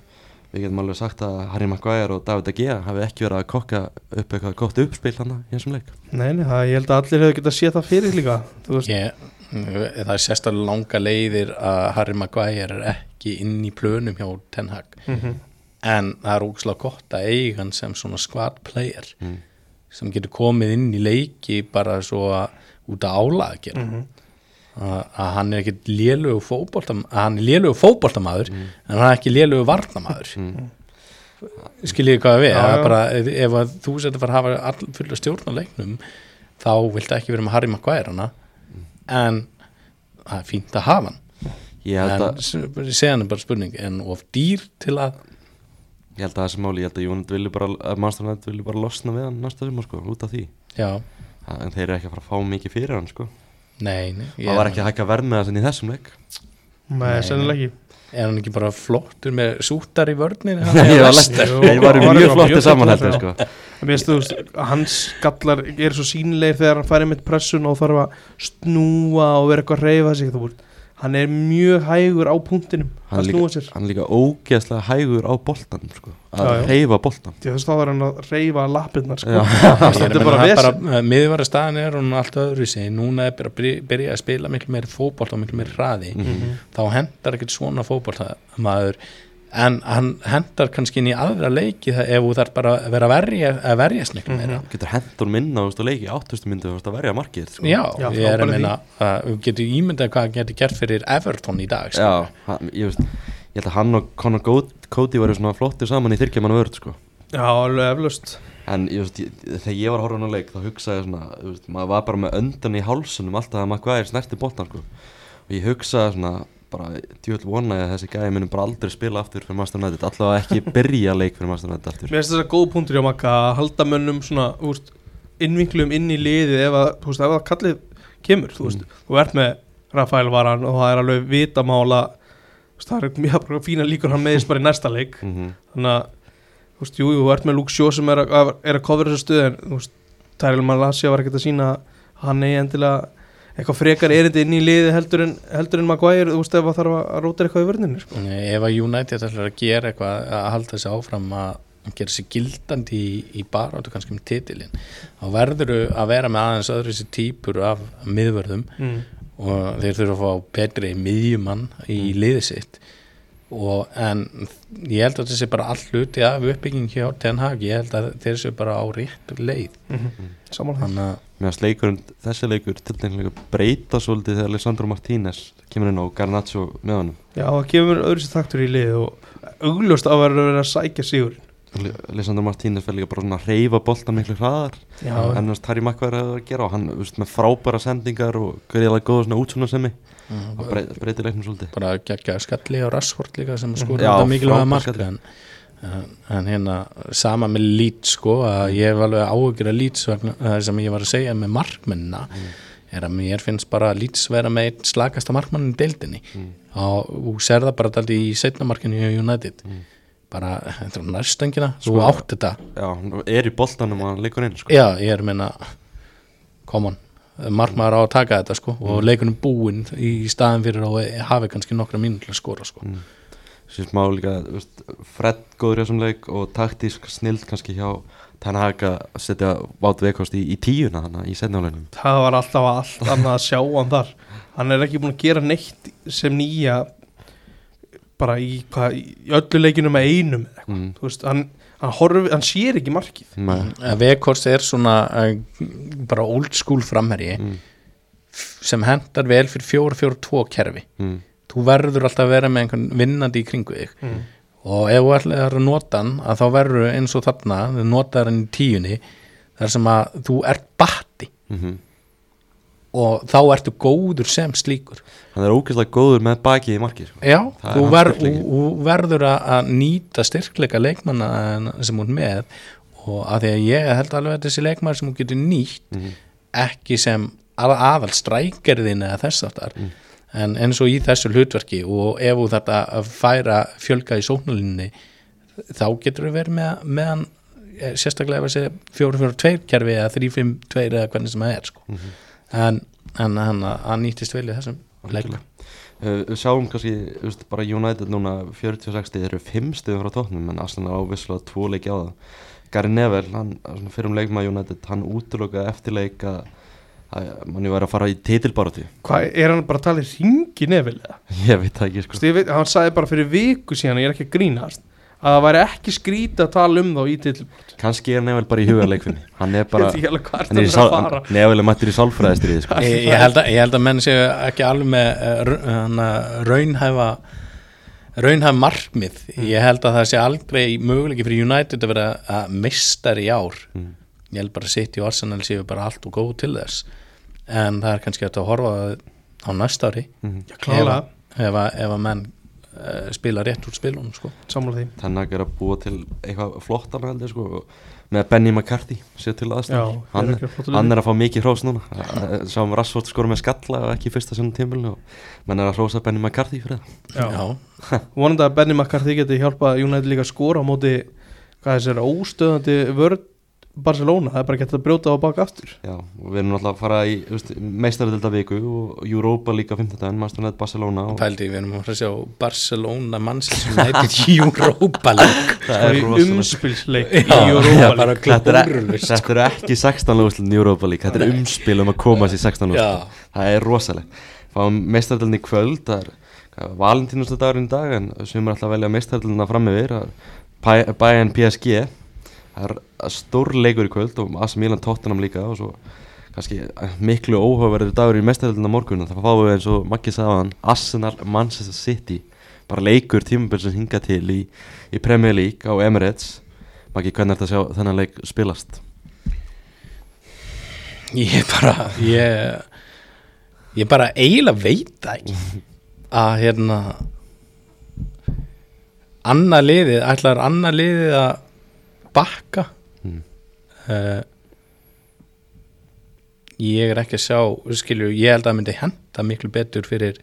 við getum alveg sagt að Harry Maguire og David De Gea hafi ekki verið að kokka upp eitthvað gott uppspil hann í þessum leik. Nei, nei, það, ég held að allir hefur getað séð það fyrir líka þú veist, Ég, það er sérstaklega langa leiðir að Harry Maguire er ekki inn í plönum hjá Ten Hag. Mm en það er ógslag gott að eiga hann sem svona squad player mm. sem getur komið inn í leiki bara svo að út að álaga að gera Mhm. að, að hann er ekki lélugu fótboltam að hann er lélugu fótboltamaður en hann er ekki lélugu varnamaður Mm. skiljið hvað við er já. bara, ef, þú setur fara að hafa all, fulla stjórn á leiknum þá viltu ekki vera með Harry Maguire hana en það er fínt að hafa hann ég held en segja hann er bara spurning en of dýr til að ég held að þessi máli, ég held að United vilja bara að Manchester United vilja bara losna við hann næsta sumar sko, út af því. Já, en þeir eru ekki að fara að fá mikið fyrir hann sko. Nei, nei það var ekki að hækka verð með það sem í þessum leik. Nei, sennilega ekki. Er hann ekki bara flottur með sútar í vörninu ég var var mjög samanhæltir já. sko. Mér finnst þú hans skallar er svo sýnilegir þegar hann færi með pressun og þarf að snúa og vera eitthvað að reyfa sig þú veist. Hann er mjög hægur á punktinum hann að snúa líka, sér hann er líka ógeðslega hægur á boltanum sko, að Já, já. reyfa boltan því þess þá er hann að reyfa lappirnar sko. Þetta er bara vesen miðvara staðan er hún allt öðru sig núna er bara að byrja- að spila miklu meiri fótbolt og miklu meiri hraði Mhm. þá hendar ekkert svona fótbolt maður en hann hendar kannski inn í aðra leiki ef þú þarf bara að vera að verja að verjast miklu meira getur hendur minna þú og leiki áttustu myndu þú að verja markið sko. já, Já, ég er að minna að við getum ímyndað hvað getur gert fyrir Everton í dag Já, skilur. hann, ég, veist, ég held að hann og Conor Cody- varu svona flottir saman í þyrkjaman vörð sko. já, alveg eflaust en ég, veist, ég, þegar ég var að horfa á hann á leik þá hugsaði ég svona, þú veist, maður var bara með öndan í hálsunum alltaf að maður hvað er snerti boltan sko. og ég hugsaði svona bara djúvel vonaði að þessi gæði munum bara aldrei spila aftur fyrir Master United allavega ekki byrja leik fyrir Master United aftur. Mér finnst þess að góð punktur hjá makka að halda mönnum svona úst, innvinklum inn í liðið ef að, þú veist, ef að kallið kemur þú, veist, þú ert með Rafael Varan og það er alveg vitamála það er mjög fína líkur hann meðist bara í næsta leik. Mm þannig að þú veist, jú, jú, þú ert með Luke Shaw sem er að, er að eitthvað frekar erindi inn í liði heldur en, heldur en Maguire, þú veist, ef það þarf að róta eitthvað í vörninu, sko. Ef að United ætlar að gera eitthvað að halda þessi áfram að gera sér gildandi í, í baráttu kannski með titilin þá verður að vera með aðeins öðru þessi típur af miðvörðum mm. og þeir þurfa að fá betri miðjumann í liðið sitt og en ég held að þessi bara all hluti af uppbygging hjá Ten Hag, ég held að þeir séu bara á rétt leið. Mm Samanlega þannig að Mér finnst leikurinn, þessi leikur til dæmis breyta svolítið þegar Alessandro Martínez kemur inn á Garnaccio með honum. Já, það kemur öðru sér taktur í lið og augljóst að vera að vera að sækja sigurinn. Alessandro Martínez fer líka bara svona að reyfa boltan miklu hraðar. Já, en veist, Harry Maguire hefur að gera og hann þú veist, með frábæra sendingar og greiðlega góða svona útsuna semmi mm, og brey, breyti leiknum svolítið. Bara geggja skalli á Rashford líka sem skor Já, þetta mikilvæga frábær mark skalli. en, en, hérna sama með Leeds sko að ég hef alveg áhugir að Leeds vegna það sem ég var að segja með markmennina er að mér finnst bara að Leeds vera með einn slagasta markmannin í deildinni. Og þú ser það bara daldi í setna markinu í United. Bara, þetta er næstöngina þú átt þetta, Já, er í boltanum og hann leikur inn sko. já ég er að meina come on, markmaður á að taka þetta sko og leikunum búinn í staðin fyrir að hafi kannski nokkra mínútur að skora sko. Sér smá líka, þú veist, Fred góður í þessum leik og taktísk snild kannski hjá Ten Hag að setja Vátt Vekost í, í tíuna þannig í setnáleginum það var alltaf allt annað að sjá hann þar. Hann er ekki búin að gera neitt sem nýja bara í, hvað, í öllu leikinu með einum eða eitthvað. mm. þú veist, hann, hann, horf, hann sér ekki markið Nei, Vekhorst er svona uh, bara old school framherji mm. sem hendar vel fyrir 4-4-2 kerfi Mm. þú verður alltaf að vera með einhvern vinnandi í kringu þig mm. og ef þú ætlar að nota hann að þá verður eins og þarna þú notar hann í tíunni þar sem að þú ert batti Mm og þá ertu góður sem slíkur Hann er ógeðslega góður með bakið í markið sko. já, þú, ver, þú verður að, nýta styrkleika leikmanna sem hún með og að því að ég held alveg að þessi leikmann sem hún getur nýtt Mhm. ekki sem að, aðal strækjarðin eða þess aftar Mm. en eins og í þessu hlutverki og ef þú þetta að færa fjölga í sóknulinni þá getur við verið með, með hann eh, sérstaklega ef þessi 4-4-2 kerfi eða 3-5-2 eða hvernig sem það er sko. Mhm. En, en hann hann nýttist vel í þessum leik. Uh, Við sjáum kannski, þú veist, bara United núna 46 stig, þeir eru 5 stigum frá tóknum en Arsenal á visslega 2 leiki á það. Gary Neville, hann, svona fyrir um leikma United, hann útlokaði eftir leik að að manni væri að fara í titilbaratu hvað, er hann bara að tala í ringi nefnilega Ég veit það ekki, sko. Ég veit, hann sagði bara fyrir viku síðan ég er ekki að grínast að það væri ekki skrítið að tala um þá í til Kannski er Neville bara í huga leikfinni Hann er bara, hann er í mættur í sálfræðistrið, sko. Ég, ég, held að, ég held að menn séu ekki alveg með uh, raunhæfa raunhæf markmið. Ég held að það sé aldrei möguleiki fyrir United að vera að mistar í ár. Mm. ég held bara að City og Arsenal séu bara allt og góð til þess. En það er kannski að horfa á næsta ári. Mhm. Já, klálega, ef, að, ef að menn spila rétt úr spilunum sko. sammála því. Þannig er að búa til eitthvað flottan heldur, sko með Benny McCarthy, sér til Já, aðstæð þeir hann, hann er að fá mikið hrós núna. Eh, Sáum Rashford skora með skalla og ekki í fyrsta sinni tímul og menn er að hrósa Benny McCarthy fyrir það. Já. vonandi að Benny McCarthy geti hjálpað United líka að skora á móti hvað þessi er óstöðandi vörð Barcelona, það er bara gett að brjóta á baka aftur. Já, og við erum náttúrulega að fara í meistarölda viku og Europa líka 15. Master United Barcelona og pældi við erum að fara að sjá Barcelona Manchester United Europa League. Það er umspilsleik í Europa bara Þetta er, er ekki 16 lúslinn í Europa League, þetta er umspil um að komast í 16 Já. lúslinn Það er rosalegt. Fáum meistaröldin í kvöld, það er valentínustu dagurinn í dag en sem er alltaf að velja meistaröldina fram það er Bayern PSG Það er stór leikur í kvöld og AC Milan Tottenham líka og svo kannski miklu óhugaverður dagur í mestaröldina morgun það fáum við eins og Maggi hann Arsenal Manchester City. Bara leikur tímabil sem hinga til í, í Premier League á Emirates. Maggi, hvernig er þetta að sjá þennan leik spilast? ég bara ég ég bara eiginlega veit ekki. Að hérna annað liðið ætlar annað liðið að bakka Mm. uh, ég er ekki að sjá skilju, ég held að það myndi henda miklu betur fyrir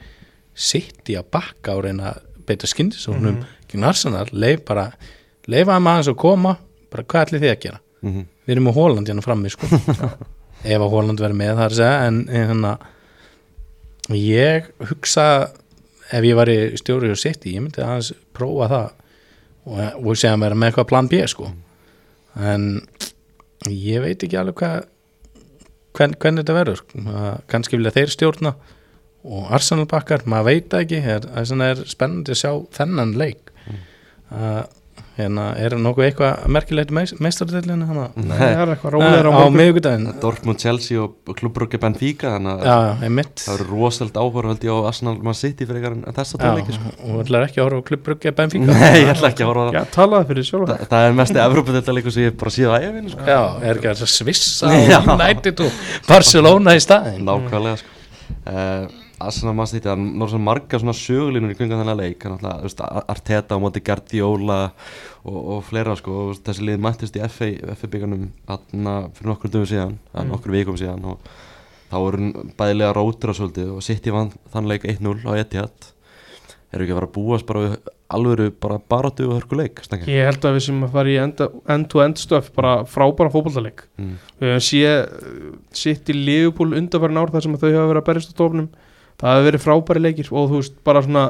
sitt í að bakka og reyna að beita skyndisóknum mm -hmm. Arsenal, leif bara leifa að maður að koma, bara hvað ætli þið að gera Mhm. við erum með Hóland hérna frammi sko. ef að Hóland verður með að segja en, hérna ég hugsa ef ég var í stjóri og sitt ég myndi aðeins prófa það og, og segja að vera með eitthvað plan B sko. En ég veit ekki alveg hvað hvern, hvernig þetta verður sko. Kannski vilja þeir stjórna og Arsenal bakkar, maður veit ekki það er, er spennandi að sjá þennan leik að hérna, er nokkuð eitthvað merkilegt meistardillinu hana Nei, það er eitthvað rólegur á miðvikudaginn. Dortmund, Chelsea og klubbrugge Benfica þannig að já, einmitt. það eru rosalega ég á Arsenal Man City fyrir ykkar en þessa já, tónleiki sko. og ætlar ekki að horfa á klubbrugge Benfica? Nei, ég ætla ekki að horfa á það. Já, talaði fyrir sjálf Þa, Það er mesti Evrópadeildarleikur sem ég bara síða á æfinu sko. já, er ekki að svissa á United og Barcelona í staðin Nákvæmlega sko. uh, Arsenal Man City, það er náttúrulega svona marga svona sögulínur í kringan þennan leik. Hann alltaf, þú veist, Arteta á móti Guardiola og, og fleira sko, og þessi lið mættist í FA, FA byggarnum fyrir nokkur dögum síðan, mm. nokkur vikum síðan og þá voru bæðilega rótur á svolítið og City vann þann leik 1-0 á Etihad. Eru ekki að fara að búast bara við alvöru bara baróttu og hörkuleik Ég held að við sem að fara í end-to-end stöf bara frábæra fótballtaleik mm. við höfum sé sitt í Liverpool undanfærin ár þar sem að þau hafa verið að berjast á tofnum það hafa verið frábæri leikir og þú veist bara svona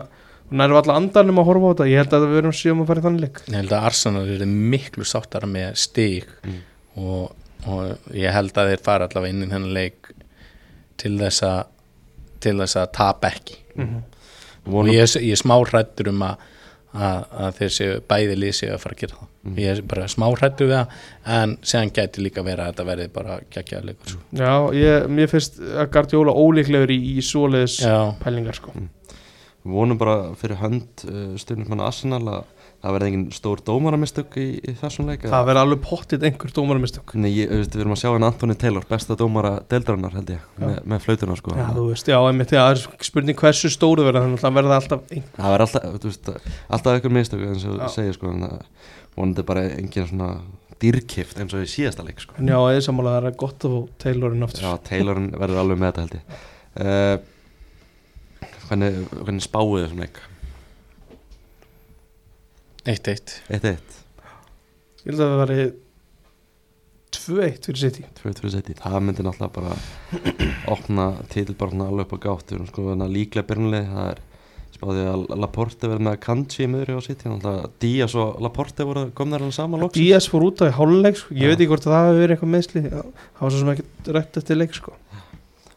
nærðu alla andanum að horfa á þetta ég held að við verum síðan að fara í þannig leik ég held að Arsenal er miklu sáttara með stig Mm. og, og ég held að þeir fara allavega inn í þennan leik til þess að til þess að tapa ekki Mhm. og Vonum, ég, ég er smá hrættur um að, að, að séu bæði séu að fara að gera það Mm. ég er bara smá hrættur við það en séðan gæti líka vera að þetta verði bara geggjaða leikur sko. Já, ég, mér finnst að Guardiola ólíklegur í, í svoleiðis pælingar sko vonum bara fyrir hönd uh, stjórnismanna Arsenal að það verði engin stór dómaramistök í, í þessum leik það verður alveg pottit einhver dómaramistök Nei, ég, við erum að sjá henni Anthony Taylor, besta dómara deildarinnar held ég, Já. með, með flautuna sko. Já, þú veist, já, einmitt, það er spurning hversu stóru verða þannig að það verða alltaf einhver það verður alltaf, þú veist, alltaf eitthvað mistök eins og þú segir sko, en það vonandi bara engin svona dýrkift eins og í síðasta leik sko. En já, eða sammála það er gott að fá Taylorin aftur Já, Taylorin verður alveg með þetta held ég uh, hvernig, hvernig 1-1 1-1, Ég held að það veri 2-1 fyrir City. 2-2 seti það myndi náttúrulega bara opna titilbarna alveg upp á gátt. Við erum sko að líklega byrjunlega það er spáðið að Laporte verður með Kanji í miðri á City. Náttúrulega Díaz og Laporte voru komnar hann saman loksins. Díaz fór út á í háluleik sko. ég Já. veit ekki hvort að það hefur verið eitthvað meðsli það var svo sem ekki rætt eftir leik sko.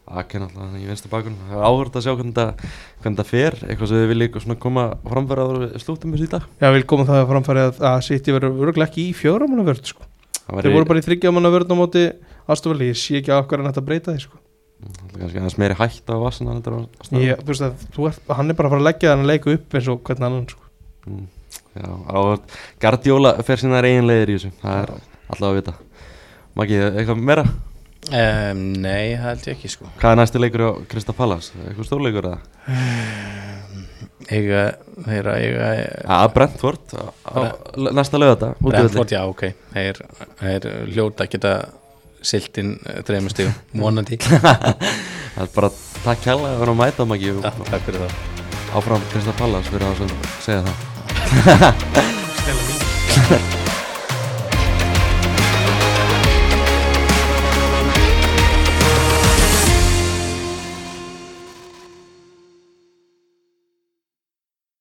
Ake náttúrulega þannig í vinstu bakun það er áhverð að sjá hvernig þetta hvernig þetta fer. Eitthvað sem eitthvað svona koma framfæra á slútum þessu í dag. Já, vil koma það að framfæri að, að City verður örgulega ekki í fjóramanna vörð sko. það þeir voru bara í þryggjamanna vörð á móti Astofali, ég sé ekki að okkur en þetta breyta því sko. Það er kannski aðeins meiri hætt á vassina heldur á ég, þú veist að þú ert, hann er bara að fara að leggja þannig leiku upp eins og hvernig annan sko. Mm, Já, áhverð Guardiola fer sínar eiginlegir í þessu. Það er alltaf að vita. Maggi, eitthvað meira? Um, Nei, það held ég ekki sko. Hvað er næsti leikur á Krista Pallas? Eitthvað stórleikur eða? eiga, þeir að eiga Já, Brentford næsta lögata Brentford, já, ok. Þeir, þeir hljóta að geta siltinn þreymur stíðum, vonandi. Það er bara takk kærlega að vera að mæta og Já, takk fyrir það. Áfram Krista Pallas fyrir að segja það. Mín